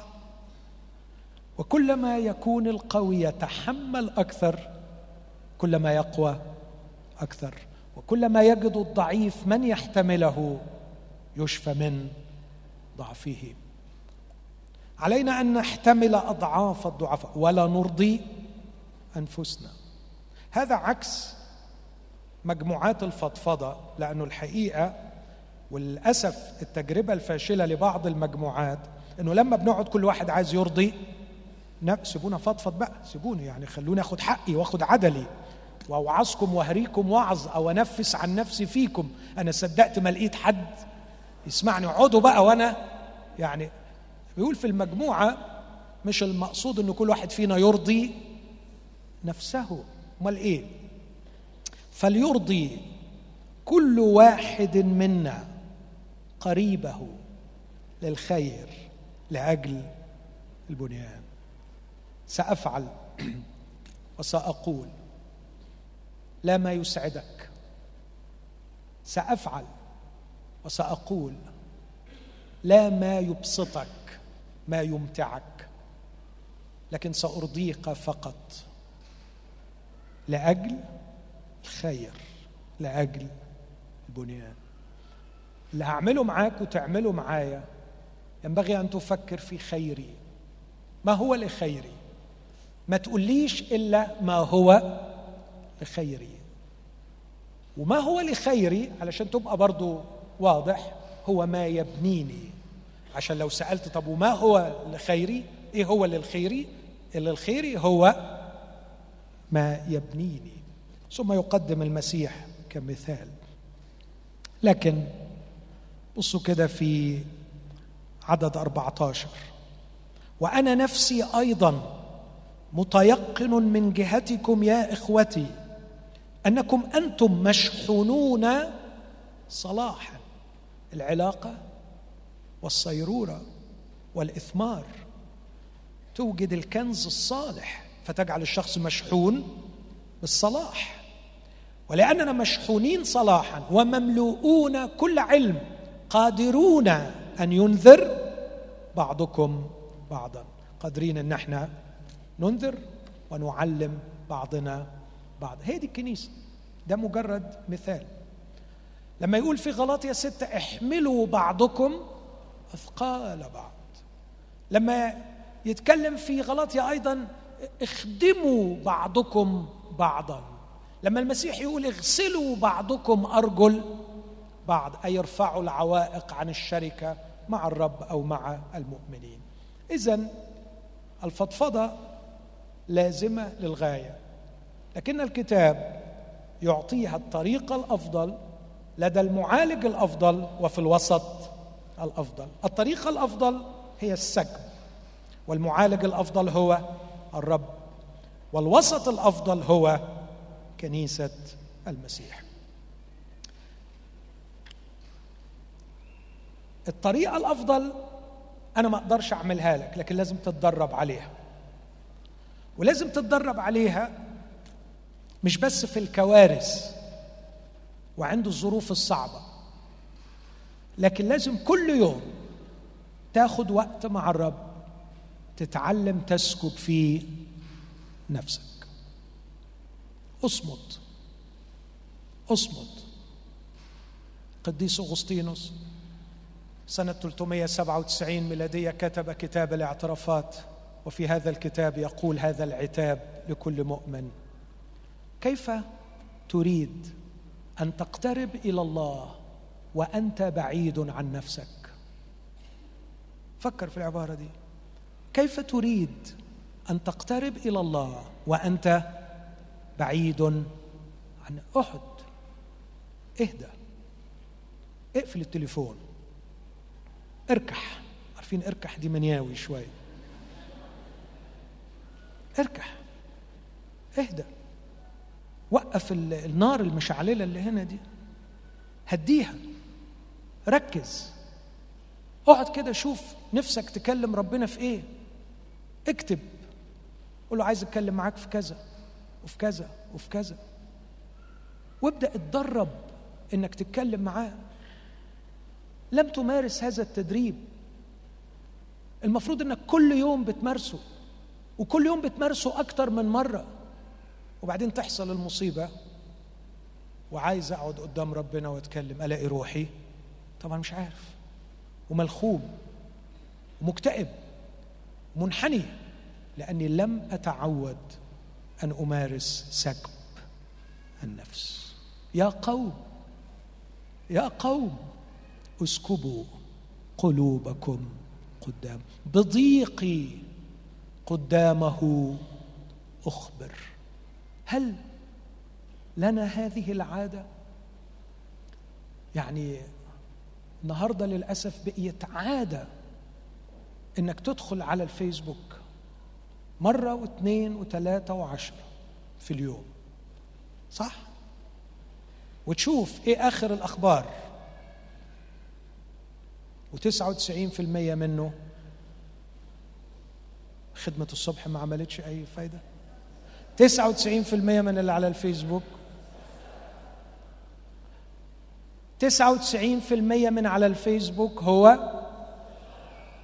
وكلما يكون القوي يتحمل أكثر كلما يقوى أكثر. وكلما يجد الضعيف من يحتمله يشفى من ضعفه. علينا أن نحتمل أضعاف الضعفاء ولا نرضي أنفسنا. هذا عكس مجموعات الفضفضة لأنه الحقيقة وللاسف التجربة الفاشلة لبعض المجموعات إنه لما بنقعد كل واحد عايز يرضي سيبونا فضفض بقى سيبوني يعني خلوني آخد حقي وآخد عدلي. وأوعظكم وأهريكم وعظ أو أنفس عن نفسي فيكم. أنا صدقت ما لقيت حد. يسمعني اقعدوا بقى وأنا يعني بيقول في المجموعة مش المقصود إن كل واحد فينا يرضي نفسه. أمال إيه؟ فليرضي كل واحد منا قريبه للخير لأجل البنيان. سأفعل وسأقول لا ما يسعدك. سأفعل وسأقول لا ما يبسطك ما يمتعك. لكن سأرضيك فقط. لأجل الخير لأجل البنيان. اللي هعمله معاك وتعمله معايا ينبغي أن تفكر في خيري. ما هو لخيري؟ ما تقوليش إلا ما هو لخيري. وما هو لخيري علشان تبقى برضو واضح هو ما يبنيني. عشان لو سألت طب وما هو لخيري؟ إيه هو للخيري؟ اللي الخيري هو ما يبنيني. ثم يقدم المسيح كمثال. لكن بصوا كده في عدد 14 وأنا نفسي أيضا متيقن من جهتكم يا إخوتي أنكم أنتم مشحونون صلاحا العلاقة والصيرورة والإثمار. توجد الكنز الصالح فتجعل الشخص مشحون بالصلاح. ولأننا مشحونين صلاحا ومملوءون كل علم قادرون أن ينذر بعضكم بعضا. قادرين أن إحنا ننذر ونعلم بعضنا بعض. هي دي الكنيسة. ده مجرد مثال. لما يقول في غلاطيا ستة احملوا بعضكم أثقال بعض. لما يتكلم في غلاطيا أيضا اخدموا بعضكم بعضا. لما المسيح يقول اغسلوا بعضكم أرجل بعض أي ارفعوا العوائق عن الشركة مع الرب أو مع المؤمنين. إذا الفضفضة لازمة للغاية. لكن الكتاب يعطيها الطريقة الأفضل لدى المعالج الأفضل وفي الوسط الأفضل. الطريقة الأفضل هي السكب والمعالج الأفضل هو الرب والوسط الأفضل هو كنيسة المسيح. الطريقة الأفضل أنا ما أقدرش أعملها لك لكن لازم تتدرب عليها. ولازم تتدرب عليها مش بس في الكوارث وعند الظروف الصعبة لكن لازم كل يوم تاخد وقت مع الرب تتعلم تسكب فيه نفسك. اصمت اصمت. قديس أغسطينوس سنة 397 ميلادية كتب كتاب الاعترافات. وفي هذا الكتاب يقول هذا العتاب لكل مؤمن. كيف تريد أن تقترب إلى الله وأنت بعيد عن نفسك؟ فكر في العبارة دي. كيف تريد أن تقترب إلى الله وأنت بعيد عن أحد؟ اهدى اقفل التليفون. اركح. عارفين اركح دي منياوي شوية اركح. اهدى. وقف النار المشعللة اللي هنا دي. هديها. ركز. اقعد كده شوف نفسك تكلم ربنا في إيه. اكتب. قول له عايز اتكلم معاك في كذا وفي كذا وفي كذا. وابدأ اتدرب انك تتكلم معاه. لم تمارس هذا التدريب. المفروض انك كل يوم بتمارسه. وكل يوم بتمارسه أكتر من مرة. وبعدين تحصل المصيبة وعايز أقعد قدام ربنا وأتكلم ألاقي روحي؟ طبعا مش عارف. وملخوم ومكتئب منحني لأني لم أتعود أن أمارس سكب النفس. يا قوم يا قوم اسكبوا قلوبكم قدام. بضيقي قدامه أخبر. هل لنا هذه العادة؟ يعني النهارده للأسف بقيت عادة إنك تدخل على الفيسبوك مرة واثنين وثلاثة وعشرة في اليوم. صح؟ وتشوف إيه آخر الأخبار. و99% منه خدمة الصبح ما عملتش أي فايدة. 99% من اللي على الفيسبوك. 99% من على الفيسبوك هو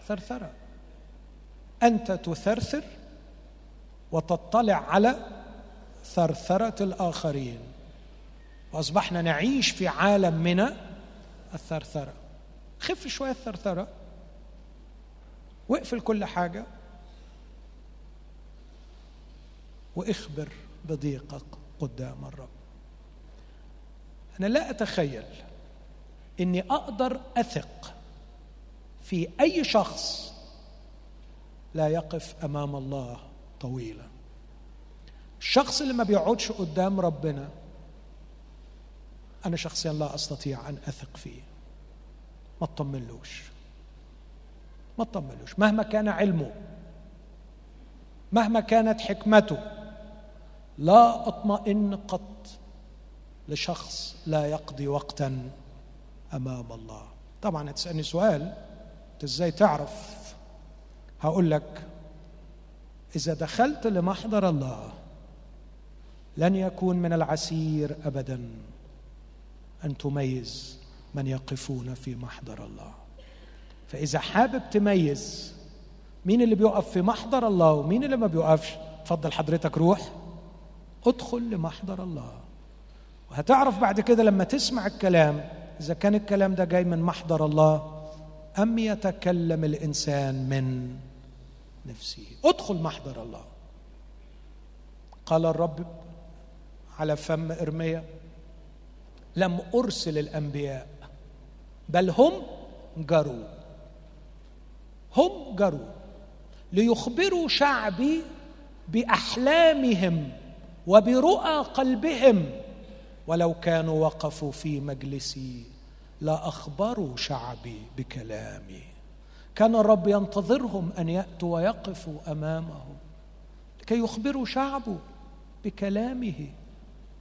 ثرثرة. أنت تثرثر وتطلع على ثرثرة الآخرين. وأصبحنا نعيش في عالم من الثرثرة. خف شوية الثرثرة. واقفل كل حاجة. واخبر بضيقك قدام الرب. أنا لا أتخيل إني أقدر أثق في أي شخص لا يقف أمام الله طويلا. الشخص اللي ما بيقعدش قدام ربنا أنا شخصيا لا أستطيع أن أثق فيه. ما تطمنلوش. ما تطمنلوش. مهما كان علمه مهما كانت حكمته لا أطمئن قط لشخص لا يقضي وقتا أمام الله. طبعا هتسألني سؤال أنت إزاي تعرف؟ هقول لك إذا دخلت لمحضر الله لن يكون من العسير ابدا أن تميز من يقفون في محضر الله. فإذا حابب تميز مين اللي بيقف في محضر الله ومين اللي ما بيقفش تفضل حضرتك روح. ادخل لمحضر الله. وهتعرف بعد كده لما تسمع الكلام إذا كان الكلام ده جاي من محضر الله أم يتكلم الإنسان من نفسه؟ ادخل محضر الله. قال الرب على فم إرميا لم أرسل الأنبياء بل هم جروا. هم جروا ليخبروا شعبي بأحلامهم. وبرؤى قلبهم ولو كانوا وقفوا في مجلسي لاخبروا شعبي بكلامي. كان الرب ينتظرهم أن يأتوا ويقفوا أمامه لكي يخبروا شعبه بكلامه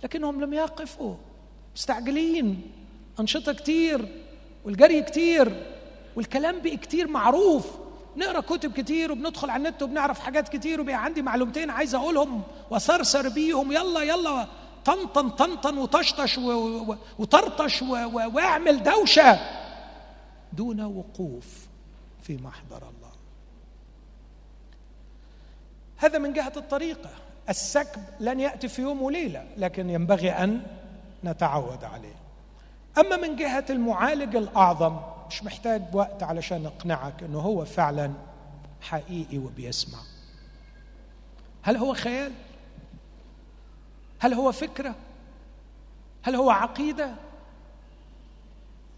لكنهم لم يقفوا. مستعجلين أنشطة كتير والجري كتير والكلام بقى كتير معروف. نقرأ كتب كتير وبندخل على النت وبنعرف حاجات كتير وبقى عندي معلومتين عايز أقولهم. وثرثر بيهم يلا يلا طنطن طنطن وطشطش وطرطش واعمل دوشة دون وقوف في محضر الله. هذا من جهة الطريقة. السكب لن يأتي في يوم وليلة لكن ينبغي أن نتعود عليه. أما من جهة المعالج الأعظم مش محتاج وقت علشان اقنعك إنه هو فعلا حقيقي وبيسمع. هل هو خيال؟ هل هو فكرة؟ هل هو عقيدة؟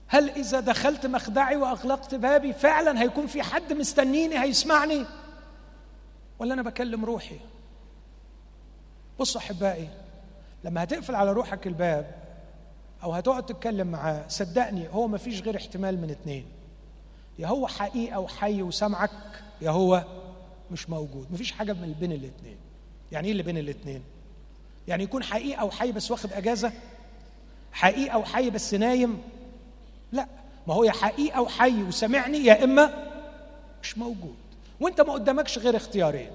هل إذا دخلت مخدعي وأغلقت بابي فعلا هيكون في حد مستنيني هيسمعني؟ ولا أنا بكلم روحي؟ بصوا أحبائي لما هتقفل على روحك الباب أو هتقعد تتكلم معاه صدقني هو ما فيش غير احتمال من اتنين. يا هو حقيقه وحي وسمعك يا هو مش موجود. مفيش حاجة من بين الاثنين يعني إيه اللي بين الاثنين يعني يكون حقيقه وحي بس واخد أجازة؟ حقيقه وحي بس نايم؟ لا ما هو يا حقيقه وحي وسمعني يا إما مش موجود. وأنت ما قدامكش غير اختيارين.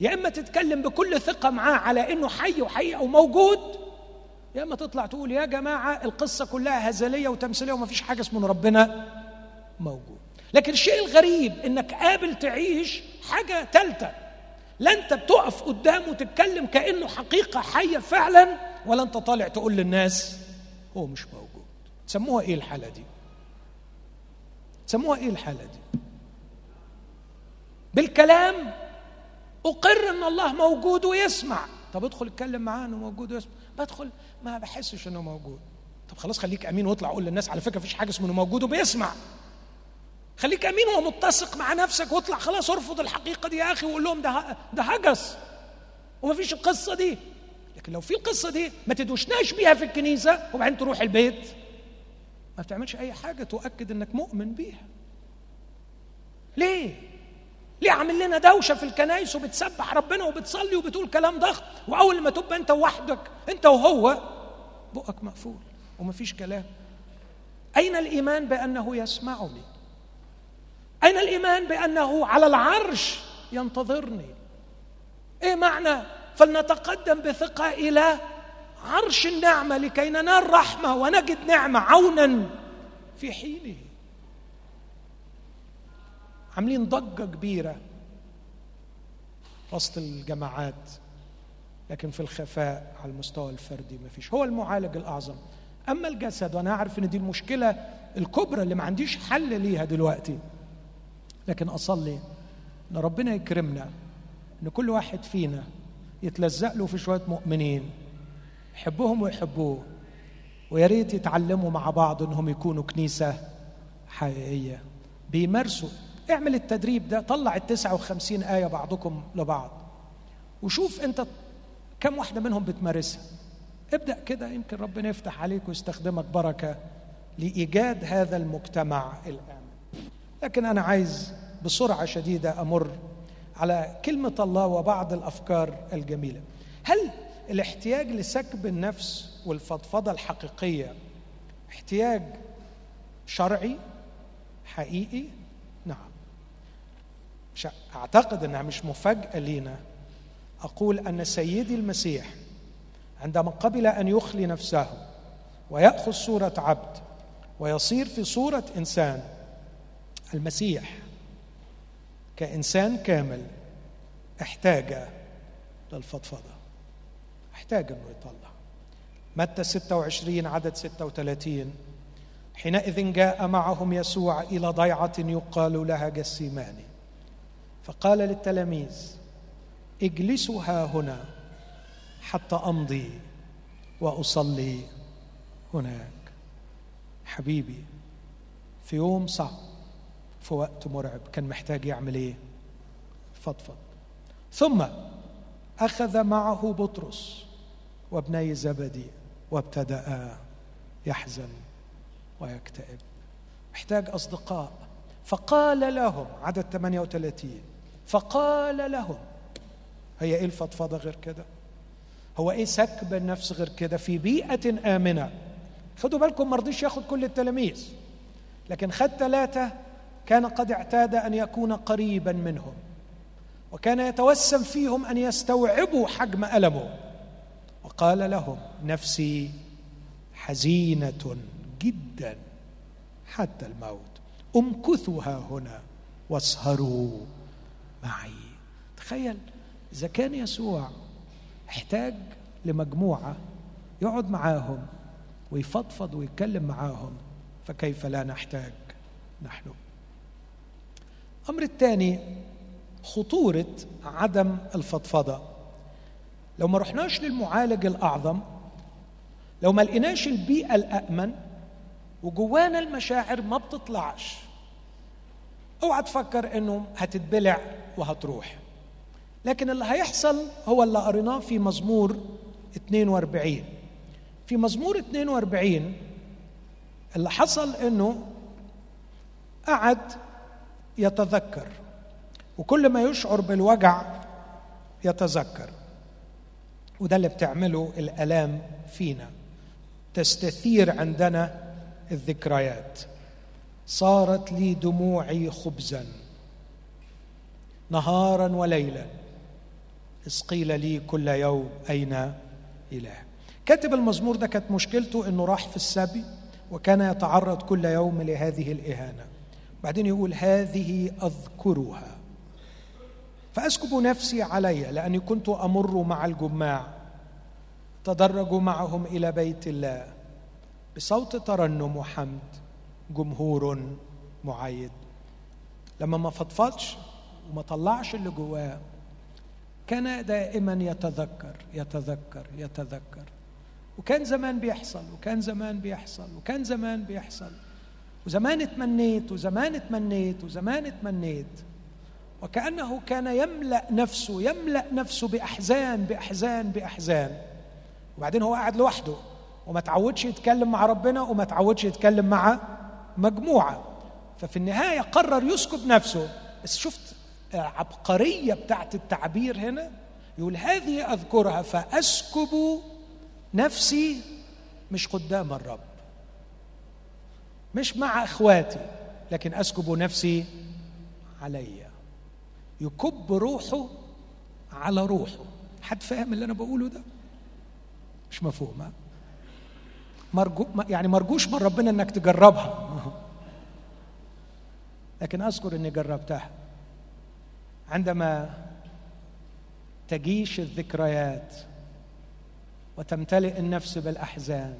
يا إما تتكلم بكل ثقة معاه على إنه حي وحقيقه وموجود يا إما تطلع تقول يا جماعة القصة كلها هزلية وتمثيلية وما فيش حاجة اسمه ربنا موجود. لكن الشيء الغريب إنك قابل تعيش حاجة ثالثه لا انت بتقف قدامه وتتكلم كأنه حقيقة حية فعلا ولا انت طالع تقول للناس هو مش موجود. تسموها إيه الحالة دي؟ تسموها إيه الحالة دي؟ بالكلام اقر ان الله موجود ويسمع. طب ادخل اتكلم معاه انه موجود ويسمع. بدخل ما بحسش انه موجود. طب خلاص خليك أمين واطلع قول للناس على فكرة مفيش حاجة اسمه إنه موجود وبيسمع. خليك أمين ومتسق مع نفسك واطلع خلاص ارفض الحقيقة دي يا أخي وقول لهم ده ده هجس. ومفيش القصة دي. لكن لو في القصة دي ما تدوشناش بيها في الكنيسة وبعدين تروح البيت. ما بتعملش أي حاجة تؤكد إنك مؤمن بيها. ليه؟ ليه عامل لنا دوشة في الكنايس وبتسبح ربنا وبتصلي وبتقول كلام ضخم وأول ما تبقى أنت وحدك أنت وهو بقك مقفول. ومفيش كلام. أين الإيمان بأنه يسمعني؟ أين الإيمان بأنه على العرش ينتظرني؟ إيه معنى؟ فلنتقدم بثقة إلى عرش النعمة لكي ننال رحمة ونجد نعمة عونا في حينه. عاملين ضجة كبيرة وسط الجماعات لكن في الخفاء على المستوى الفردي ما فيش. هو المعالج الأعظم. أما الجسد وأنا أعرف إن دي المشكلة الكبرى اللي ما عنديش حل ليها دلوقتي. لكن أصلي إن ربنا يكرمنا إن كل واحد فينا يتلزق له في شوية مؤمنين يحبهم ويحبوه ويا ريت يتعلموا مع بعض إنهم يكونوا كنيسة حقيقية. بيمارسوا. اعمل التدريب ده طلع ال 59 آية بعضكم لبعض. وشوف أنت كم واحدة منهم بتمارسها. ابدأ كده يمكن ربنا يفتح عليك ويستخدمك بركة لإيجاد هذا المجتمع الآمن لكن أنا عايز بسرعة شديدة أمر على كلمة الله وبعض الأفكار الجميلة. هل الاحتياج لسكب النفس والفضفضة الحقيقية احتياج شرعي؟ حقيقي؟ نعم. مش أعتقد إنها مش مفاجأة لينا. أقول أن سيدي المسيح عندما قبل أن يخلي نفسه ويأخذ صورة عبد ويصير في صورة إنسان المسيح كإنسان كامل احتاج للفضفضة احتاج أنه يطلع. متى 26 عدد 36 حينئذ جاء معهم يسوع إلى ضيعة يقال لها جسيماني. فقال للتلاميذ اجلسوا ها هنا حتى أمضي وأصلي هناك. حبيبي في يوم صعب في وقت مرعب. كان محتاج يعمل إيه؟ فضفض. ثم أخذ معه بطرس وابني زبدي وابتدأ يحزن ويكتئب. محتاج أصدقاء. فقال لهم عدد 38 فقال لهم هي إيه الفضفضة غير كده؟ هو إيه سكب النفس غير كده؟ في بيئة آمنة. خدوا بالكم ما رضيش ياخد كل التلاميذ. لكن خد ثلاثة كان قد اعتاد أن يكون قريبا منهم وكان يتوسم فيهم أن يستوعبوا حجم ألمه. وقال لهم نفسي حزينة جدا حتى الموت. امكثوا هنا واسهروا معي. تخيل إذا كان يسوع احتاج لمجموعة يقعد معاهم ويفضفض ويتكلم معاهم فكيف لا نحتاج نحن؟ الأمر الثاني خطورة عدم الفضفضة. لو ما رحناش للمعالج الأعظم لو ما لقيناش البيئة الامن وجوانا المشاعر ما بتطلعش اوعى تفكر انه هتتبلع وهتروح. لكن اللي هيحصل هو اللي قريناه في مزمور 42 في مزمور 42 اللي حصل انه قعد يتذكر. وكل ما يشعر بالوجع يتذكر. وده اللي بتعمله الألام فينا. تستثير عندنا الذكريات. صارت لي دموعي خبزا. نهارا وليلا. إذ قيل لي كل يوم أين إله. كاتب المزمور ده كانت مشكلته أنه راح في السبي وكان يتعرض كل يوم لهذه الإهانة. بعدين يقول هذه أذكرها. فأسكب نفسي علي لأني كنت أمر مع الجماع تدرجوا معهم إلى بيت الله. بصوت ترنم وحمد جمهور معيد. لما ما فضفضش وما طلعش اللي جواه كان دائما يتذكر يتذكر يتذكر. وكان زمان بيحصل وكان زمان بيحصل وكان زمان بيحصل. وزمان اتمنيت وزمان اتمنيت وزمان اتمنيت. وكأنه كان يملأ نفسه يملأ نفسه بأحزان بأحزان بأحزان. وبعدين هو قاعد لوحده وما تعودش يتكلم مع ربنا وما تعودش يتكلم مع مجموعة. ففي النهاية قرر يسكب نفسه. بس شفت العبقرية بتاعت التعبير هنا؟ يقول هذه أذكرها فأسكب نفسي مش قدام الرب. مش مع اخواتي لكن اسكب نفسي علي. يكب روحه على روحه. حد فاهم اللي أنا بقوله ده؟ مش مفهوم مرجو يعني مرجوش من ربنا إنك تجربها. لكن أذكر إني جربتها. عندما تجيش الذكريات وتمتلئ النفس بالأحزان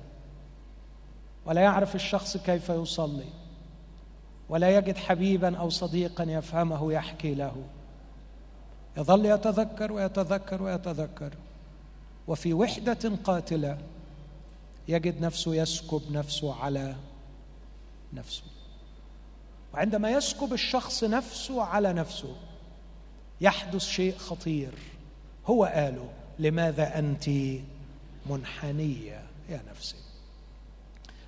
ولا يعرف الشخص كيف يصلي ولا يجد حبيبا أو صديقا يفهمه يحكي له. يظل يتذكر ويتذكر ويتذكر. وفي وحدة قاتلة يجد نفسه يسكب نفسه على نفسه. وعندما يسكب الشخص نفسه على نفسه يحدث شيء خطير. هو قاله لماذا أنت منحنية يا نفسي؟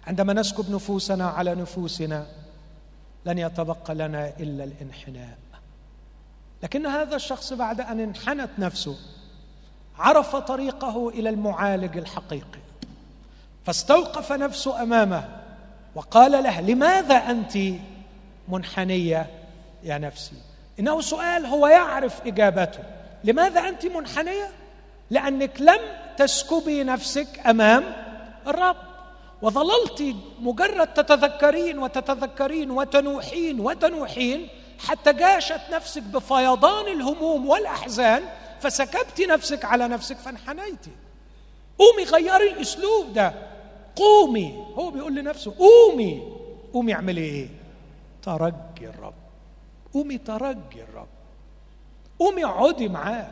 عندما نسكب نفوسنا على نفوسنا لن يتبقى لنا إلا الانحناء. لكن هذا الشخص بعد أن انحنت نفسه عرف طريقه إلى المعالج الحقيقي. فاستوقف نفسه أمامه وقال له لماذا أنت منحنية يا نفسي؟ إنه سؤال هو يعرف إجابته. لماذا أنت منحنية؟ لأنك لم تسكبي نفسك أمام الرب. وظللت مجرد تتذكرين وتتذكرين وتنوحين وتنوحين حتى جاشت نفسك بفيضان الهموم والأحزان فسكبت نفسك على نفسك فانحنيتي. قومي غيري الأسلوب ده. قومي. هو بيقول لنفسه قومي. قومي اعملي إيه؟ ترجي الرب. قومي ترجي الرب. قومي اقعدي معاه.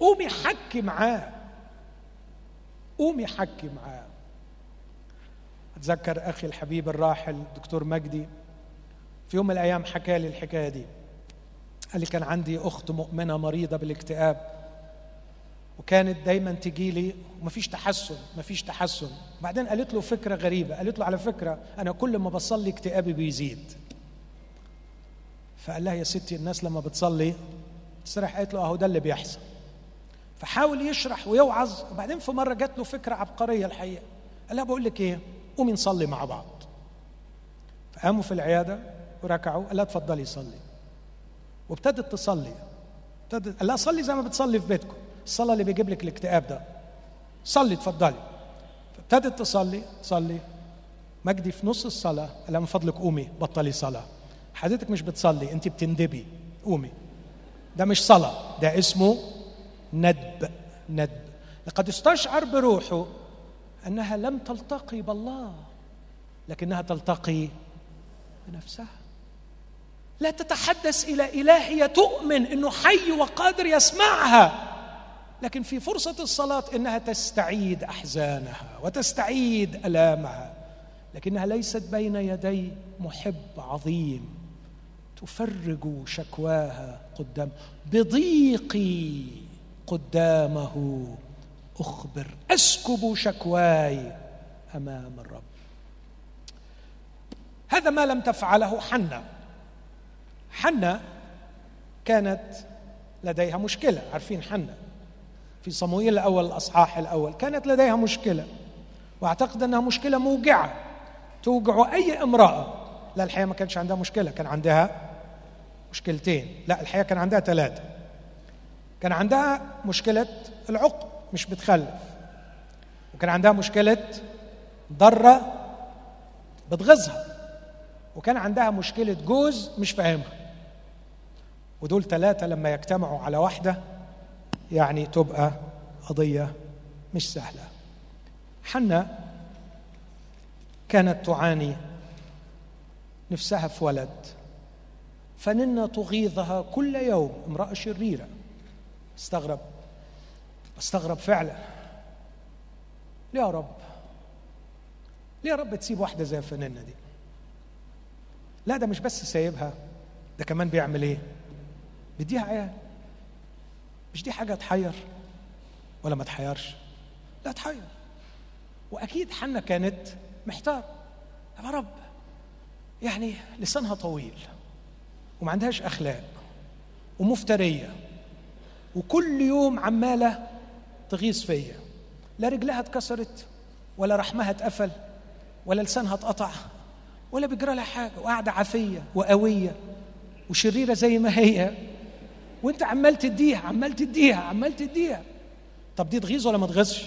قومي حكي معاه. قومي حكي معاه. أتذكر أخي الحبيب الراحل دكتور مجدي في يوم من الأيام حكى لي الحكاية دي. قال لي كان عندي أخت مؤمنة مريضة بالاكتئاب وكانت دايما تجي لي ومفيش تحسن مفيش تحسن. بعدين قالت له فكرة غريبة قالت له على فكرة أنا كل ما بصلي اكتئابي بيزيد. فقال لها يا ستي الناس لما بتصلي تستريح قالت له أهو ده اللي بيحصل. فحاول يشرح ويوعظ. وبعدين في مرة جات له فكرة عبقرية الحقيقة. قال لها بقول لك إيه؟ قومي نصلي مع بعض. فقاموا في العيادة وركعوا قال لها اتفضلي صلي. وابتدت تصلي. ابتدت قال لها صلي زي ما بتصلي في بيتكم. الصلاة اللي بيجيب لك الاكتئاب ده. صلي اتفضلي. فابتدت تصلي تصلي مجدي في نص الصلاة قال لها من فضلك قومي بطلي صلاة. حضرتك مش بتصلي انت بتندبي. قومي. ده مش صلاة ده اسمه ندب ندب. لقد استشعر بروحه أنها لم تلتقي بالله لكنها تلتقي بنفسها. لا تتحدث إلى إله هي تؤمن إنه حي وقادر يسمعها لكن في فرصة الصلاة إنها تستعيد أحزانها وتستعيد ألامها لكنها ليست بين يدي محب عظيم تفرج شكواها قدام بضيقي قدامه أخبر أسكب شكواي أمام الرب. هذا ما لم تفعله حنة. حنة كانت لديها مشكلة. عارفين حنة؟ في صموئيل الأول الأصحاح الأول كانت لديها مشكلة. وأعتقد أنها مشكلة موجعة. توجع أي امرأة. لا الحقيقة ما كانش عندها مشكلة. كان عندها مشكلتين. لا الحقيقة كان عندها ثلاثة. كان عندها مشكلة العقم مش بتخلف. وكان عندها مشكلة ضرة بتغيظها وكان عندها مشكلة جوز مش فاهمها. ودول ثلاثة لما يجتمعوا على واحدة يعني تبقى قضية مش سهلة. حنا كانت تعاني نفسها في ولد. فننا تغيظها كل يوم. امرأة شريرة. استغرب. استغرب فعلا. ليه يا رب. ليه يا رب تسيب واحدة زي فنانة دي؟ لا ده مش بس سايبها ده كمان بيعمل إيه؟ بيديها عيال. مش دي حاجة تحير؟ ولا ما تحيرش؟ لا تحير. وأكيد حنا كانت محتار. يا رب يعني لسانها طويل وما عندهاش أخلاق ومفترية وكل يوم عمالة تغيظ فيا. لا رجلها اتكسرت ولا رحمها اتقفل ولا لسانها اتقطع ولا بيجرى لها حاجة وقاعدة عافية وقوية وشريرة زي ما هي. وانت عمال تديها عمال تديها عمال تديها. طب دي تغيظ ولا ما تغيظش؟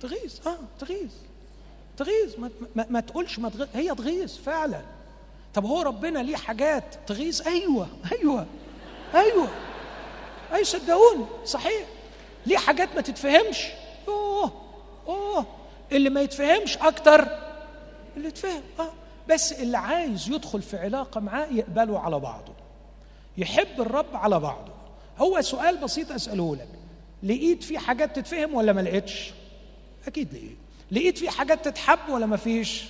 تغيظ آه تغيظ تغيظ. ما, ما, ما تقولش ما تغيظ هي تغيظ فعلا. طب هو ربنا ليه حاجات تغيظ؟ أيوه أيوه أيوه. أي صدقوني صحيح. ليه حاجات ما تتفهمش؟ أوه أوه اللي ما يتفهمش أكتر اللي يتفهم آه. بس اللي عايز يدخل في علاقة معاه يقبله على بعضه يحب الرب على بعضه. هو سؤال بسيط أسأله لك. لقيت في حاجات تتفهم ولا ما لقيتش؟ أكيد لقيت. لقيت في حاجات تتحب ولا ما فيش؟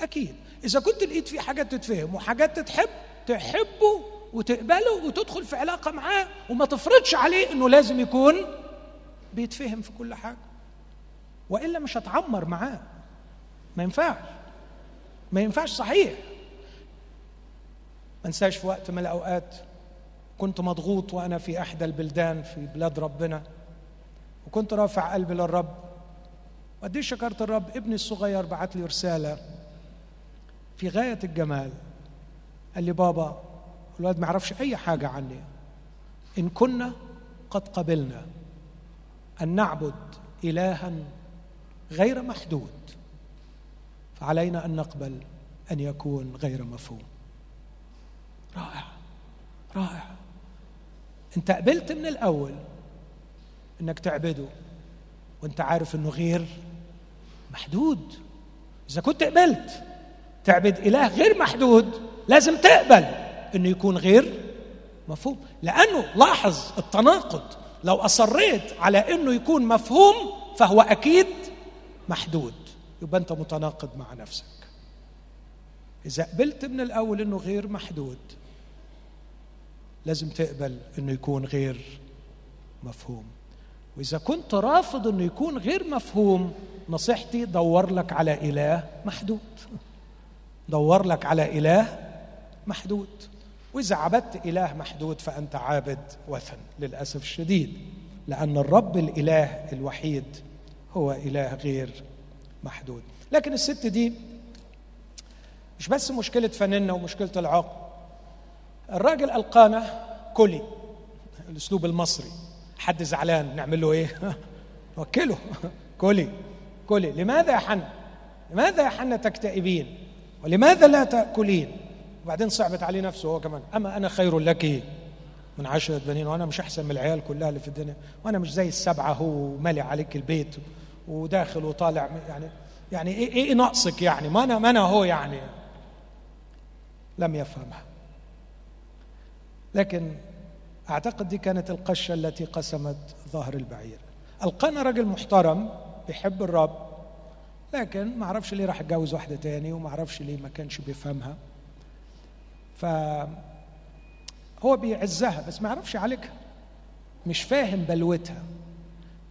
أكيد. إذا كنت لقيت في حاجات تتفهم وحاجات تتحب تحبه وتقبله وتدخل في علاقة معاه وما تفرضش عليه إنه لازم يكون بيتفهم في كل حاجة. وإلا مش هتعمر معاه. ما ينفعش. ما ينفعش صحيح. ما انساش في وقت من الأوقات كنت مضغوط وأنا في إحدى البلدان في بلاد ربنا. وكنت رافع قلبي للرب. وقد شكرت الرب. ابني الصغير بعت لي رسالة في غاية الجمال. قال لي بابا الولد ما يعرفش أي حاجة عني. إن كنا قد قبلنا. أن نعبد الها غير محدود فعلينا أن نقبل أن يكون غير مفهوم. رائع رائع. أنت قبلت من الأول إنك تعبده وأنت عارف إنه غير محدود. إذا كنت قبلت تعبد إله غير محدود لازم تقبل إنه يكون غير مفهوم. لأنه لاحظ التناقض لو أصريت على إنه يكون مفهوم فهو أكيد محدود. يبقى أنت متناقض مع نفسك. إذا قبلت من الأول إنه غير محدود لازم تقبل إنه يكون غير مفهوم. وإذا كنت رافض إنه يكون غير مفهوم نصيحتي دور لك على إله محدود. دور لك على إله محدود. وإذا عبدت إله محدود فأنت عابد وثن للأسف الشديد لأن الرب الإله الوحيد هو إله غير محدود. لكن الست دي مش بس مشكلة فننا ومشكلة العقل الراجل ألقانا كلي الأسلوب المصري حد زعلان نعمل له إيه؟ نوكله. كلي كلي لماذا يا حنا لماذا يا حنا تكتئبين؟ ولماذا لا تأكلين؟ وبعدين صعبت عليه نفسه هو كمان. أما أنا خير لك من عشرة بنين وأنا مش أحسن من العيال كلها اللي في الدنيا وأنا مش زي السبعة هو مالي عليك البيت وداخل وطالع يعني يعني إيه إيه ناقصك يعني؟ ما أنا ما أنا هو يعني. لم يفهمها. لكن أعتقد دي كانت القشة التي قسمت ظهر البعير. ألقانا راجل محترم بيحب الرب لكن ما أعرفش ليه راح اتجوز واحدة تاني وما أعرفش ليه ما كانش بيفهمها. ف هو بيعزها بس ما يعرفش يعالجها مش فاهم بلوتها.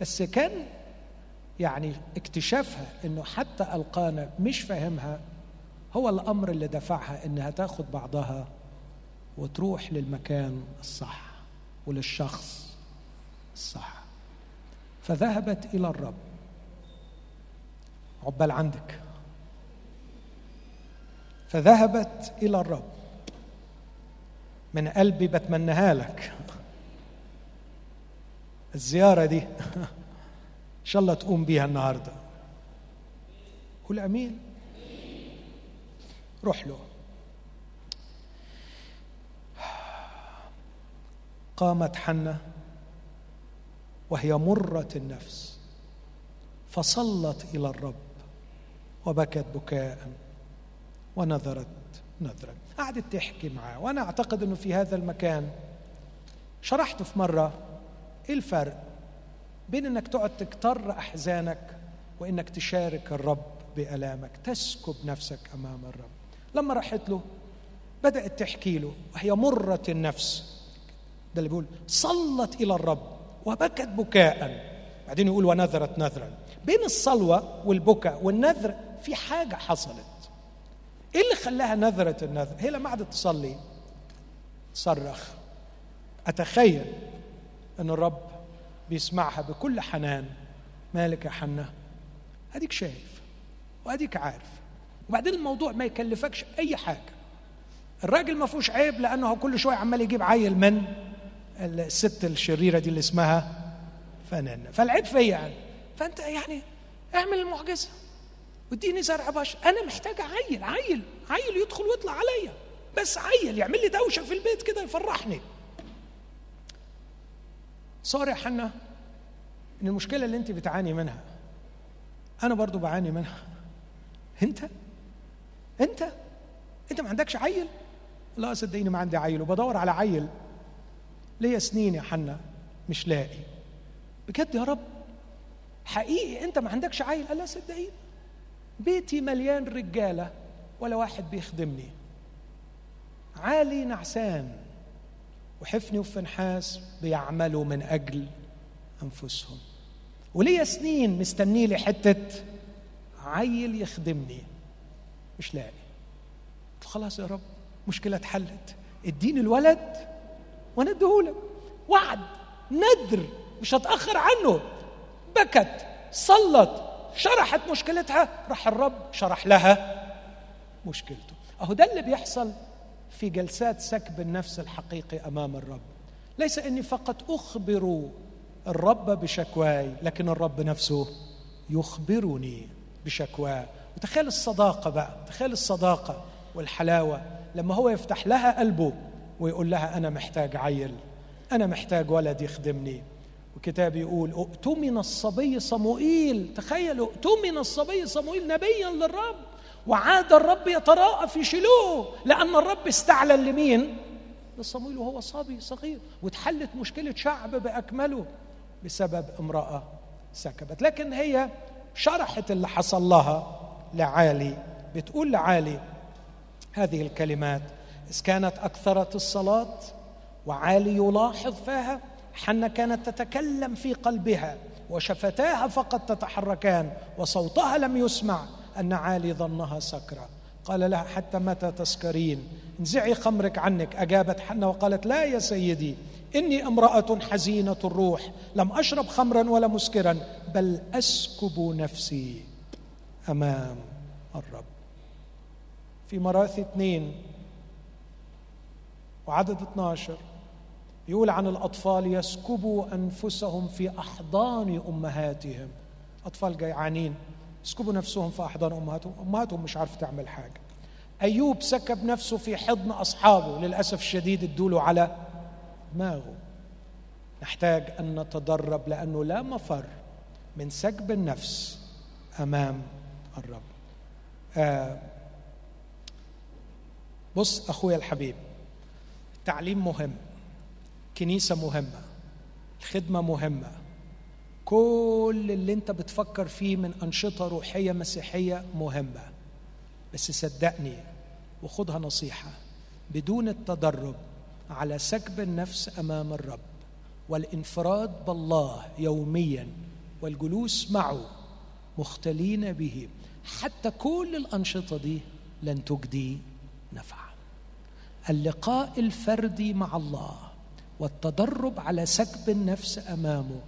بس كان يعني اكتشافها إنه حتى ألقانا مش فاهمها. هو الأمر اللي دفعها إنها تاخد بعضها وتروح للمكان الصح وللشخص الصح. فذهبت إلى الرب. عقبال عندك. فذهبت إلى الرب. من قلبي بتمناها لك. الزيارة دي إن شاء الله تقوم بيها النهارده. قول أمين. روح له. قامت حنة وهي مرة النفس. فصلت إلى الرب وبكت بكاء ونذرت نذرا قعدت تحكي معاه. وأنا أعتقد أنه في هذا المكان شرحت في مرة إيه الفرق بين أنك تقعد تكتر أحزانك وأنك تشارك الرب بألامك تسكب نفسك أمام الرب. لما راحت له بدأت تحكي له وهي مرة النفس. ده اللي بيقول صلت إلى الرب وبكت بكاء. بعدين يقول ونذرت نذرا. بين الصلوة والبكاء والنذر في حاجة حصلت. إيه اللي خلاها نذرت النذر هي لما قعدت تصلي تصرخ. أتخيل إن الرب بيسمعها بكل حنان. مالك يا حنا أديك شايف وأديك عارف. وبعدين الموضوع ما يكلفكش أي حاجة. الراجل ما فيهوش عيب لأنه كل شوية عمال يجيب عيل من الست الشريرة دي اللي اسمها فنان فالعيب فيا يعني فأنت يعني اعمل المعجزة. واديني زرع بشر أنا محتاج عيل عيل عيل يدخل ويطلع عليا. بس عيل يعمل لي دوشة في البيت كده يفرحني. صار يا حنا إن المشكلة اللي أنت بتعاني منها أنا برضو بعاني منها. أنت؟ أنت؟ أنت ما عندكش عيل؟ لا صدقيني ما عندي عيل وبدور على عيل. ليا سنين يا حنا مش لاقي. بجد يا رب حقيقي أنت ما عندكش عيل؟ قال لا صدقيني. بيتي مليان رجالة ولا واحد بيخدمني. عالي نعسان وحفني وفنحاس بيعملوا من أجل أنفسهم. وليا سنين مستني لي حتة عيل يخدمني. مش لاقي. خلاص يا رب مشكلة اتحلت. اديني الولد وأنا اديهولك. وعد ندر مش هتأخر عنه. بكت صلت. شرحت مشكلتها راح الرب شرح لها مشكلته. أهو ده اللي بيحصل في جلسات سكب النفس الحقيقي أمام الرب. ليس إني فقط أخبر الرب بشكواي لكن الرب نفسه يخبرني بشكواه وتخيل الصداقة بقى تخيل الصداقة والحلاوة. لما هو يفتح لها قلبه ويقول لها أنا محتاج عيل أنا محتاج ولد يخدمني. وكتاب يقول أؤتمن الصبي صموئيل. تخيلوا أؤتمن الصبي صموئيل نبيا للرب. وعاد الرب يتراءى في شيلوه لأن الرب استعلن لمين؟ لصموئيل وهو صبي صغير. واتحلت مشكلة شعب بأكمله بسبب امرأة سكبت. لكن هي شرحت اللي حصل لها لعالي. بتقول لعالي هذه الكلمات إذ كانت أكثرت الصلاة وعالي يلاحظ فيها حنة كانت تتكلم في قلبها وشفتاها فقط تتحركان وصوتها لم يسمع أن عالي ظنها سكرة. قال لها حتى متى تسكرين؟ انزعي خمرك عنك. أجابت حنة وقالت لا يا سيدي إني امرأة حزينة الروح لم أشرب خمرا ولا مسكرا بل أسكب نفسي أمام الرب. في مراثي اثنين وعدد 12 يقول عن الأطفال يسكبوا أنفسهم في أحضان أمهاتهم. أطفال جيعانين يسكبوا نفسهم في أحضان أمهاتهم أمهاتهم مش عارفة تعمل حاجة. أيوب سكب نفسه في حضن أصحابه للأسف الشديد ادوله على دماغه. نحتاج أن نتدرب لأنه لا مفر من سكب النفس أمام الرب. آه بص أخويا الحبيب التعليم مهم. كنيسة مهمة الخدمة مهمة. كل اللي انت بتفكر فيه من أنشطة روحية مسيحية مهمة. بس صدقني وخدها نصيحة بدون التدرب على سكب النفس أمام الرب والانفراد بالله يوميا والجلوس معه مختلين به حتى كل الأنشطة دي لن تجدي نفعا. اللقاء الفردي مع الله والتدرب على سكب النفس أمامه.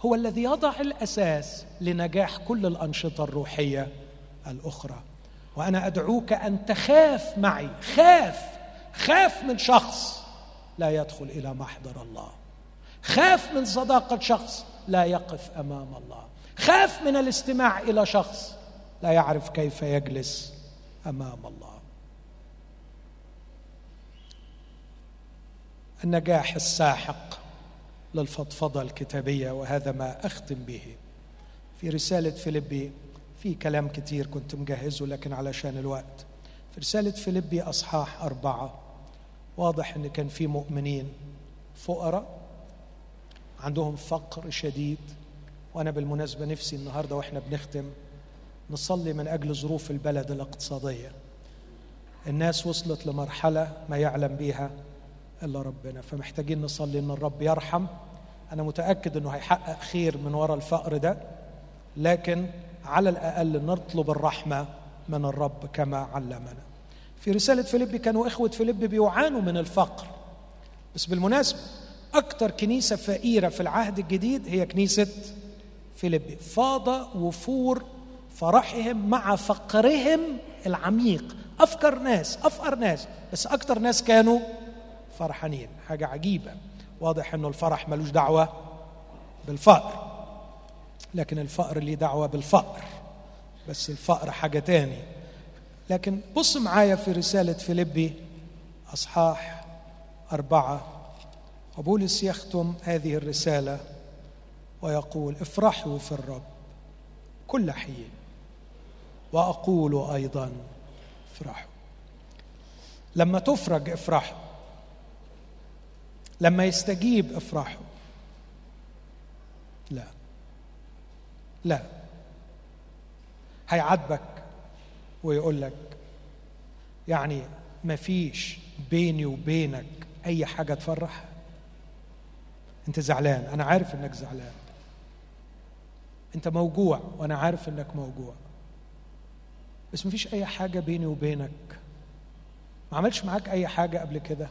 هو الذي يضع الأساس لنجاح كل الأنشطة الروحية الأخرى. وأنا أدعوك أن تخاف معي. خاف. خاف من شخص لا يدخل إلى محضر الله. خاف من صداقة شخص لا يقف أمام الله. خاف من الاستماع إلى شخص لا يعرف كيف يجلس أمام الله. النجاح الساحق للفضفضة الكتابية وهذا ما أختم به. في رسالة فيليبي في كلام كتير كنت مجهزه لكن علشان الوقت. في رسالة فيليبي أصحاح أربعة واضح إن كان في مؤمنين فقراء عندهم فقر شديد. وأنا بالمناسبة نفسي النهارده وإحنا بنختم نصلي من أجل ظروف البلد الاقتصادية. الناس وصلت لمرحلة ما يعلم بها إلا ربنا فمحتاجين نصلي إن الرب يرحم. أنا متأكد إنه هيحقق خير من وراء الفقر ده لكن على الأقل نطلب الرحمة من الرب كما علمنا. في رسالة فيليبي كانوا إخوة فيليبي بيعانوا من الفقر. بس بالمناسبة أكثر كنيسة فقيرة في العهد الجديد هي كنيسة فيليبي. فاض وفور فرحهم مع فقرهم العميق. أفكر ناس أفقر ناس بس أكثر ناس كانوا فرحانين. حاجة عجيبة. واضح أنه الفرح ملوش دعوة بالفقر. لكن الفقر ليه دعوة بالفقر. بس الفقر حاجة تاني. لكن بص معايا في رسالة فيليبي أصحاح أربعة. وبولس يختم هذه الرسالة ويقول افرحوا في الرب كل حين. وأقول أيضا افرحوا. لما تفرج افرحوا. لما يستجيب افرحوا لا. لا. هيعاتبك ويقول لك يعني ما فيش بيني وبينك أي حاجة تفرح أنت زعلان. أنا عارف إنك زعلان. أنت موجوع وأنا عارف إنك موجوع. بس ما فيش أي حاجة بيني وبينك. ما عملش معاك أي حاجة قبل كده؟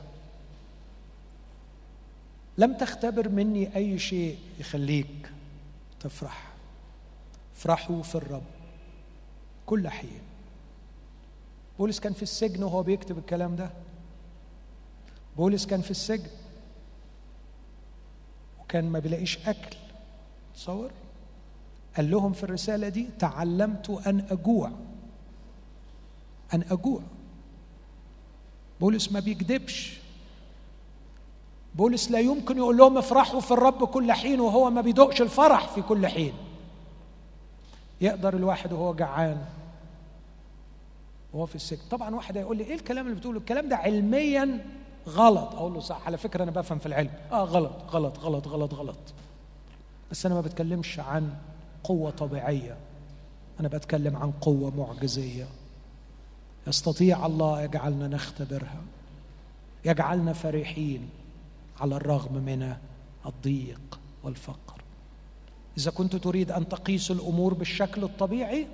لم تختبر مني أي شيء يخليك تفرح. افرحوا في الرب كل حين. بولس كان في السجن وهو بيكتب الكلام ده. بولس كان في السجن وكان ما بيلاقيش أكل. تصور؟ قال لهم في الرسالة دي تعلمت أن أجوع. أن أجوع. بولس ما بيكذبش. بولس لا يمكن يقول لهم افرحوا في الرب كل حين وهو ما بيدوقش الفرح في كل حين. يقدر الواحد وهو جعان وهو في السجن. طبعا واحد هيقول لي إيه الكلام اللي بتقوله؟ الكلام ده علميا غلط. أقول له صح على فكرة أنا بفهم في العلم. آه غلط غلط غلط غلط غلط. بس أنا ما بتكلمش عن قوة طبيعية. أنا بتكلم عن قوة معجزية. يستطيع الله يجعلنا نختبرها. يجعلنا فرحين. على الرغم من الضيق والفقر. إذا كنت تريد أن تقيس الأمور بالشكل الطبيعي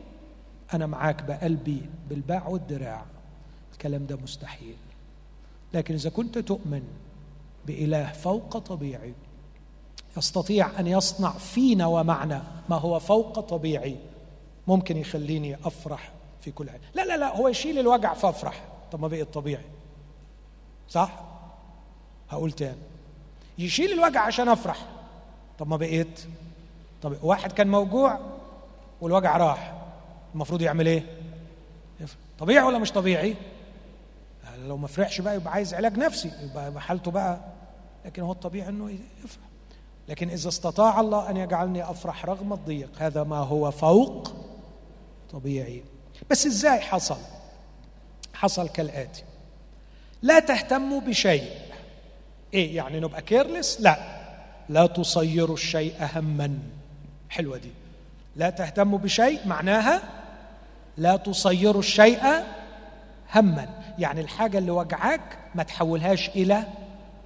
أنا معاك بقلبي بالباع والدراع. الكلام ده مستحيل. لكن إذا كنت تؤمن بإله فوق طبيعي يستطيع أن يصنع فينا ومعنا ما هو فوق طبيعي ممكن يخليني أفرح في كل حين لا لا لا هو يشيل الوجع فافرح. طب ما بقي الطبيعي. صح؟ هقول تاني. يشيل الوجع عشان أفرح. طب ما بقيت؟ طب واحد كان موجوع والوجع راح. المفروض يعمل إيه؟ طبيعي ولا مش طبيعي؟ لو ما فرحش بقى يبقى عايز علاج نفسي. يبقى حالته بقى. لكن هو الطبيعي إنه يفرح. لكن إذا استطاع الله أن يجعلني أفرح رغم الضيق هذا ما هو فوق طبيعي. بس إزاي حصل؟ حصل كالآتي. لا تهتموا بشيء. إيه يعني نبقى كيرلس لا. لا تصيروا الشيء هما حلوة دي. لا تهتموا بشيء معناها لا تصيروا الشيء هما. يعني الحاجة اللي وجعاك ما تحولهاش إلى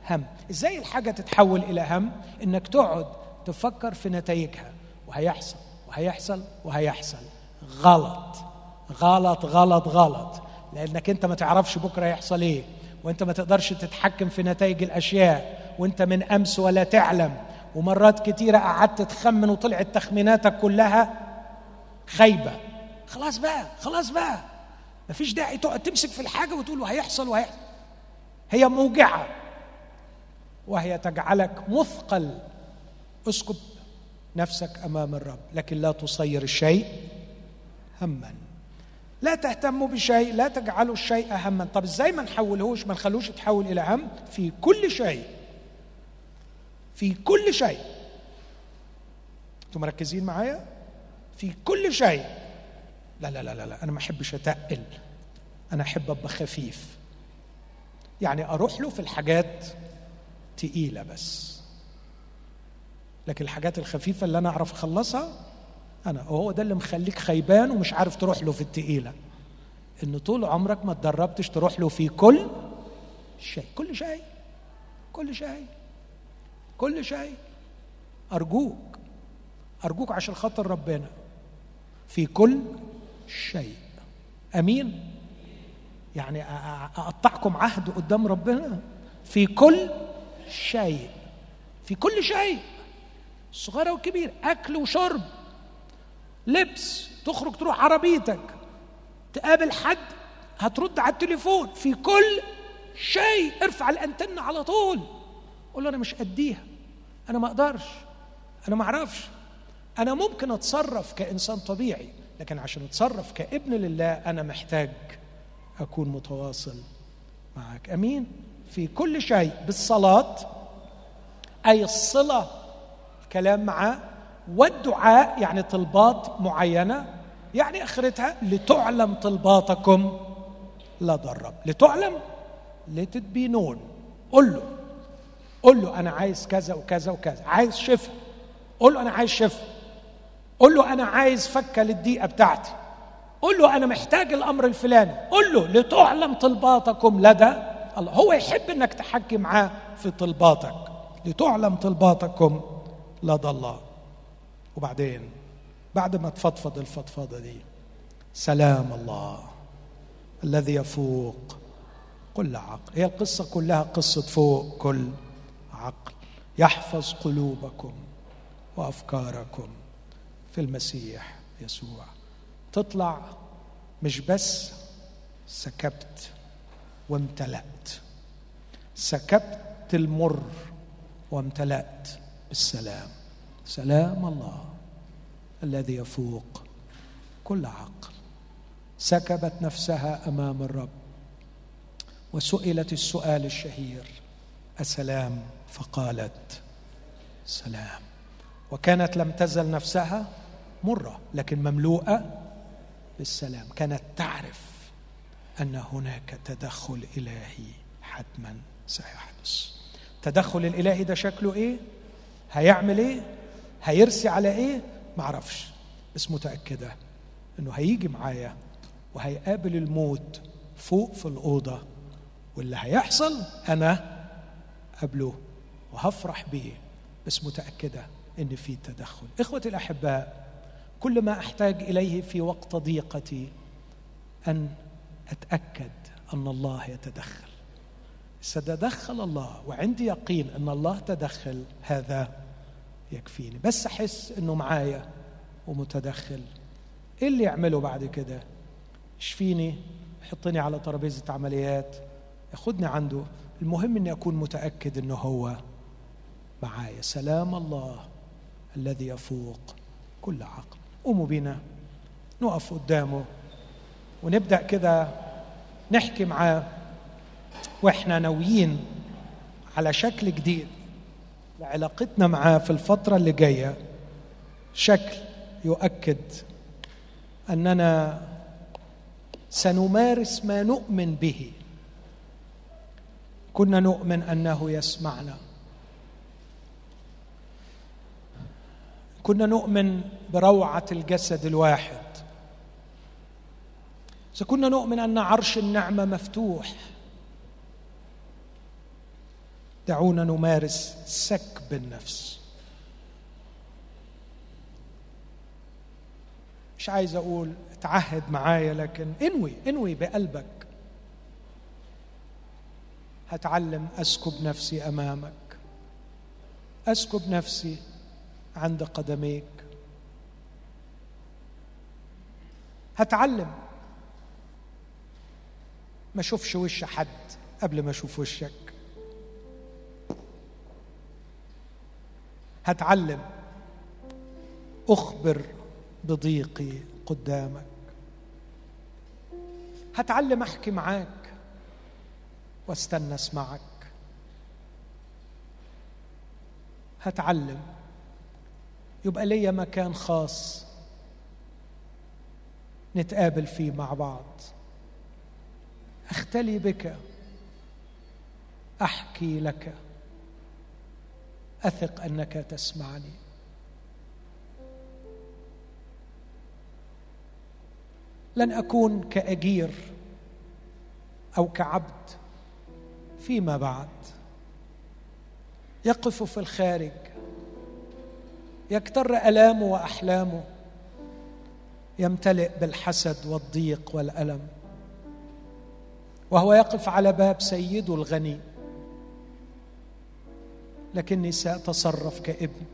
هم. إزاي الحاجة تتحول إلى هم؟ إنك تقعد تفكر في نتائجها. وهيحصل وهيحصل وهيحصل. غلط. غلط غلط غلط. لأنك أنت ما تعرفش بكرة يحصل إيه. وانت ما تقدرش تتحكم في نتائج الأشياء وانت من أمس ولا تعلم. ومرات كتيرة قعدت تخمن وطلعت تخميناتك كلها خايبة. خلاص بقى خلاص بقى. مفيش داعي تقعد تمسك في الحاجة وتقول وهيحصل وهيحصل. هي موجعة. وهي تجعلك مثقل. اسكب نفسك أمام الرب لكن لا تصير الشيء هما. لا تهتموا بشيء لا تجعلوا الشيء هما طب إزاي ما نحولهوش ما نخلوش يتحول إلى هم في كل شيء. في كل شيء. أنتم مركزين معايا؟ في كل شيء. لا لا لا لا أنا ما أحبش أتقل. أنا أحب أبقى خفيف. يعني أروح له في الحاجات تقيلة بس. لكن الحاجات الخفيفة اللي أنا أعرف أخلصها أنا وهو ده اللي مخليك خيبان ومش عارف تروح له في التقيلة. إن طول عمرك ما اتدربتش تروح له في كل شيء. كل شيء. كل شيء. كل شيء. أرجوك. أرجوك عشان خاطر ربنا. في كل شيء. أمين؟ يعني أقطعكم عهد قدام ربنا؟ في كل شيء. في كل شيء. صغيرة وكبيرة أكل وشرب. لبس تخرج تروح عربيتك. تقابل حد هترد على التليفون. في كل شيء ارفع الانتنة على طول. قول له أنا مش قديها. أنا ما أقدرش. أنا ما أعرفش. أنا ممكن أتصرف كإنسان طبيعي لكن عشان أتصرف كابن لله أنا محتاج أكون متواصل معك. أمين؟ في كل شيء بالصلاة أي الصلة الكلام معاه والدعاء يعني طلبات معينة يعني أخرتها لتعلم طلباتكم لدى الرب لتعلم لتتبينون قل له قل له أنا عايز كذا وكذا وكذا. عايز شفاء. قل له أنا عايز شفاء. قل له أنا عايز فكة للضيقه بتاعتي. قل له أنا محتاج الأمر الفلاني. قل له لتعلم طلباتكم لدى الله. هو يحب إنك تحكي معاه في طلباتك. لتعلم طلباتكم لدى الله. وبعدين بعد ما تفضفض الفضفضة دي سلام الله الذي يفوق كل عقل. هي القصة كلها قصة فوق كل عقل. يحفظ قلوبكم وأفكاركم في المسيح يسوع. تطلع مش بس سكبت وامتلأت سكبت المر وامتلأت بالسلام. سلام الله الذي يفوق كل عقل. سكبت نفسها أمام الرب وسئلت السؤال الشهير السلام فقالت سلام. وكانت لم تزل نفسها مرة لكن مملوءة بالسلام. كانت تعرف أن هناك تدخل إلهي حتما سيحدث. التدخل الإلهي ده شكله إيه؟ هيعمل إيه؟ هيرسي على إيه؟ معرفش. بس متاكده انه هيجي معايا وهيقابل الموت فوق في الأوضة. واللي هيحصل أنا قبله وهفرح بيه. بس متاكده إن في تدخل. إخوتي الأحباء كل ما أحتاج إليه في وقت ضيقتي أن أتأكد أن الله يتدخل. ستدخل الله وعندي يقين أن الله تدخل. هذا يكفيني. بس أحس إنه معايا ومتدخل. إيه اللي يعمله بعد كده؟ يشفيني يحطني على ترابيزة عمليات. ياخدني عنده. المهم إني أكون متأكد إنه هو معايا. سلام الله الذي يفوق كل عقل. قوموا بينا. نقف قدامه. ونبدأ كده نحكي معاه. وإحنا ناويين على شكل جديد. لعلاقتنا معاه في الفترة اللي جاية شكل يؤكد أننا سنمارس ما نؤمن به. كنا نؤمن أنه يسمعنا. كنا نؤمن بروعة الجسد الواحد. كنا نؤمن أن عرش النعمة مفتوح دعونا نمارس سكب النفس مش عايز أقول اتعهد معايا لكن انوي انوي بقلبك. هتعلم أسكب نفسي أمامك. أسكب نفسي عند قدميك. هتعلم ما أشوفش وش حد قبل ما أشوف وشك. هتعلم. أخبر بضيقي قدامك. هتعلم أحكي معاك وأستنى أسمعك. هتعلم. يبقى ليا مكان خاص نتقابل فيه مع بعض. أختلي بك. أحكي لك. أثق أنك تسمعني. لن أكون كأجير أو كعبد فيما بعد. يقف في الخارج. يكتر الامه واحلامه يمتلئ بالحسد والضيق والألم. وهو يقف على باب سيده الغني. لكني سأتصرف كابن.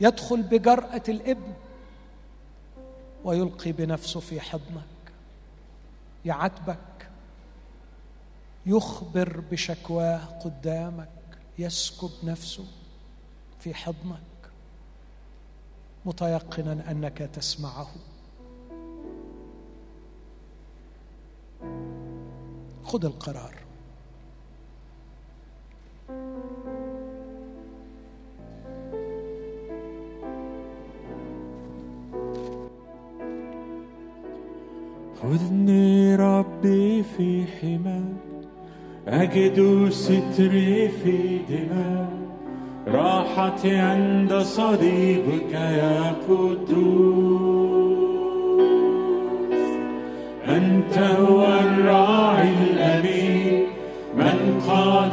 يدخل بجرأة الابن ويلقي بنفسه في حضنك يعاتبك يخبر بشكواه قدامك يسكب نفسه في حضنك متيقنا أنك تسمعه. خذ القرار. خذني ربي في حماك أجد ستري في دماء راحتي عند صليبك يا قدوس أنت هو الراعي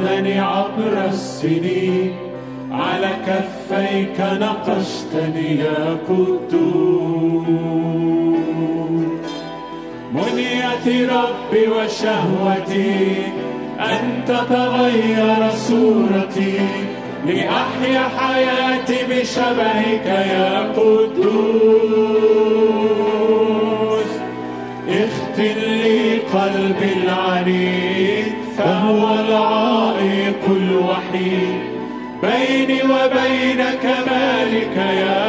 قادني عبر السنين. على كفيك نقشتني يا قدوس. منيتي ربي وشهوتي أن تتغير صورتي لأحيا حياتي بشبهك يا قدوس. اختل لي قلبي العنيد فهو العائق كمالك يا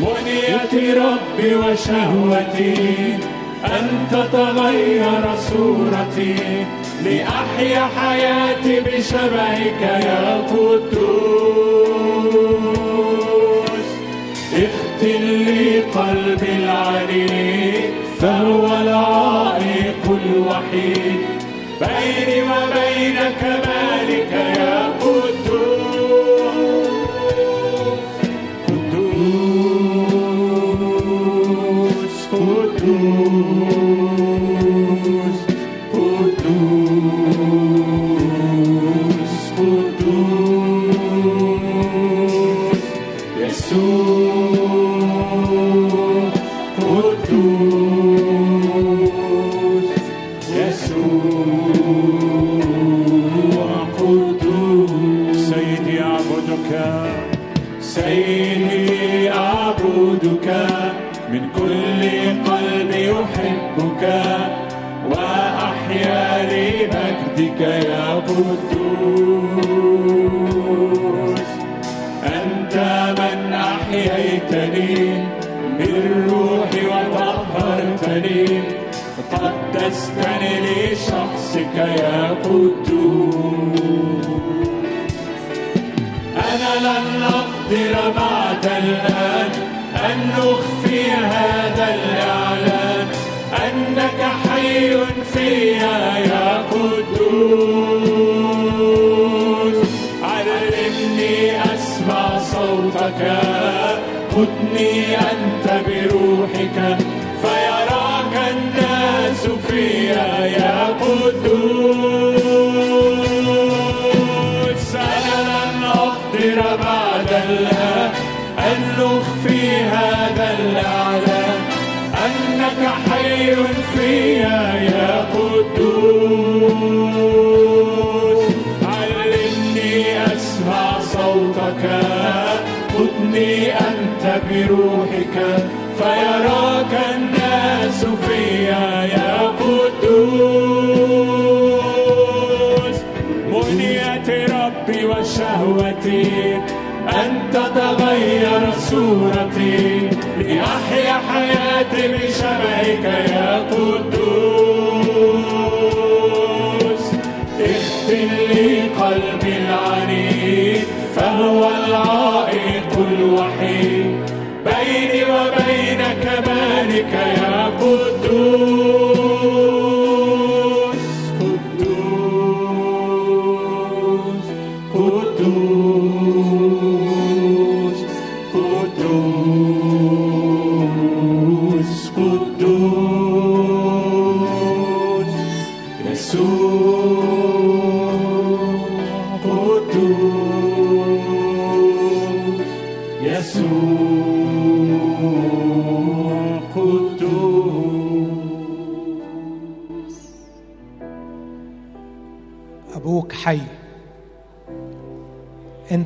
منيتي ربي وشهوتي أن تتغير صورتي لأحيا حياتي بشبهك يا قدوس. اختل لي قلبي العنيد فهو العائق الوحيد بيني وبين قدستني لشخصك يا قدوس أنا لن أقدر بعد الآن أن نخفي هذا الإعلان أنك حي فيا يا قدوس. علمني أسمع صوتك خذني أنت بروحك. بروحك فيراك الناس فيا يا قدوس. ربي وشهوتي أن تتغير صورتي لأحيا حياتي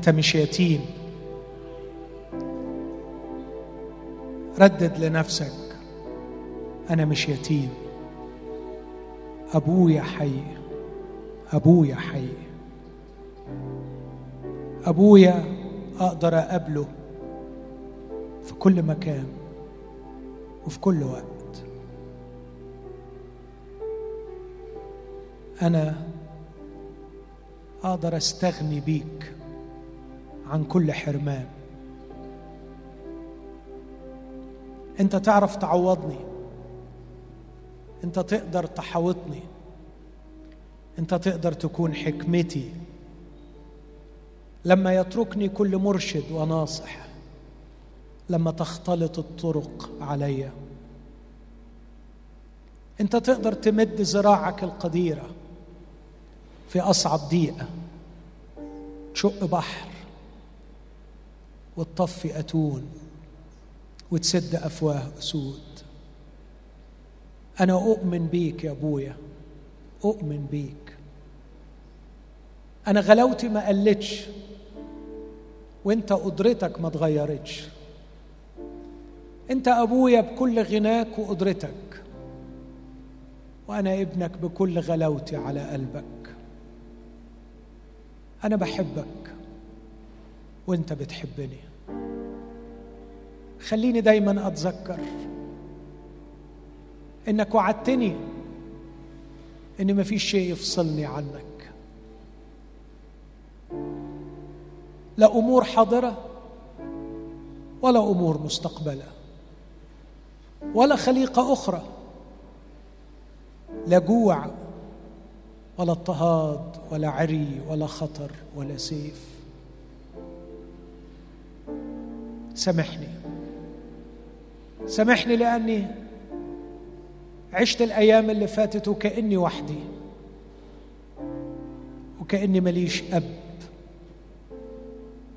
أنت مش يتيم. ردد لنفسك أنا مش يتيم. ابويا حي ابويا حي. أبويا أقدر أقابله في كل مكان وفي كل وقت. أنا أقدر أستغني بيك. عن كل حرمان. انت تعرف تعوضني. انت تقدر تحاوطني. انت تقدر تكون حكمتي. لما يتركني كل مرشد وناصح. لما تختلط الطرق عليا انت تقدر تمد ذراعك القديرة في أصعب ضيقه تشق بحر. وتطفي أتون وتسد أفواه أسود. أنا أؤمن بيك يا أبويا أؤمن بيك. أنا غلاوتي ما قلتش وأنت قدرتك ما اتغيرتش أنت أبويا بكل غناك وقدرتك وأنا ابنك بكل غلاوتي على قلبك. أنا بحبك. وانت بتحبني. خليني دايما أتذكر إنك وعدتني إن مفيش شيء يفصلني عنك. لا أمور حاضرة ولا أمور مستقبلة ولا خليقة أخرى لا جوع ولا اضطهاد ولا عري ولا خطر ولا سيف. سامحني. سامحني لأني عشت الأيام اللي فاتت وكأني وحدي. وكأني ماليش أب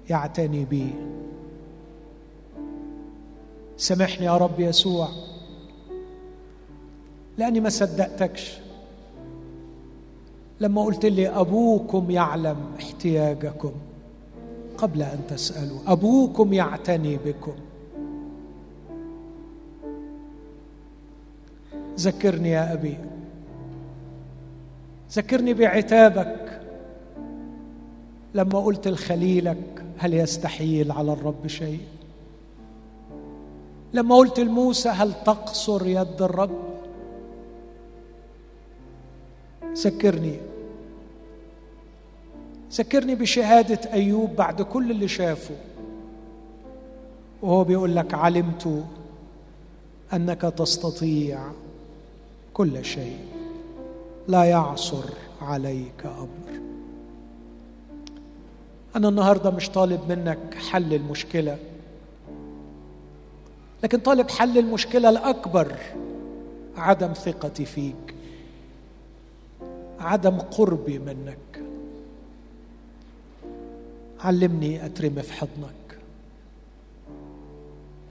يعتني بي سامحني يا رب يسوع. لأني ما صدقتكش. لما قلت لي أبوكم يعلم احتياجكم. قبل أن تسألوا. أبوكم يعتني بكم. ذكرني يا أبي. ذكرني بعتابك. لما قلت لخليلك هل يستحيل على الرب شيء؟ لما قلت لموسى هل تقصر يد الرب؟ ذكرني. ذكرني بشهادة أيوب بعد كل اللي شافه. وهو بيقول لك علمت أنك تستطيع كل شيء. لا يعصر عليك أمر. أنا النهارده مش طالب منك حل المشكلة لكن طالب حل المشكلة الأكبر عدم ثقتي فيك عدم قربي منك. علمني اترمي في حضنك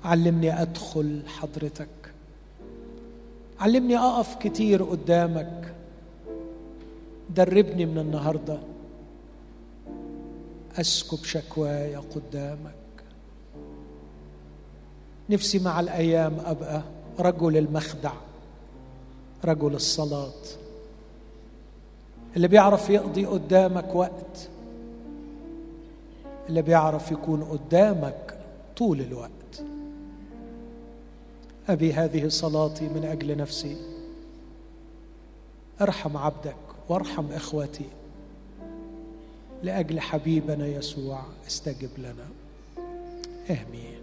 علمني أدخل حضرتك. علمني أقف كتير قدامك. دربني من النهارده. اسكب شكواي قدامك. نفسي مع الأيام أبقى رجل المخدع رجل الصلاة. اللي بيعرف يقضي قدامك وقت. اللي بيعرف يكون قدامك طول الوقت. أبي هذه صلاتي من أجل نفسي. أرحم عبدك وارحم إخوتي. لأجل حبيبنا يسوع استجب لنا. آمين.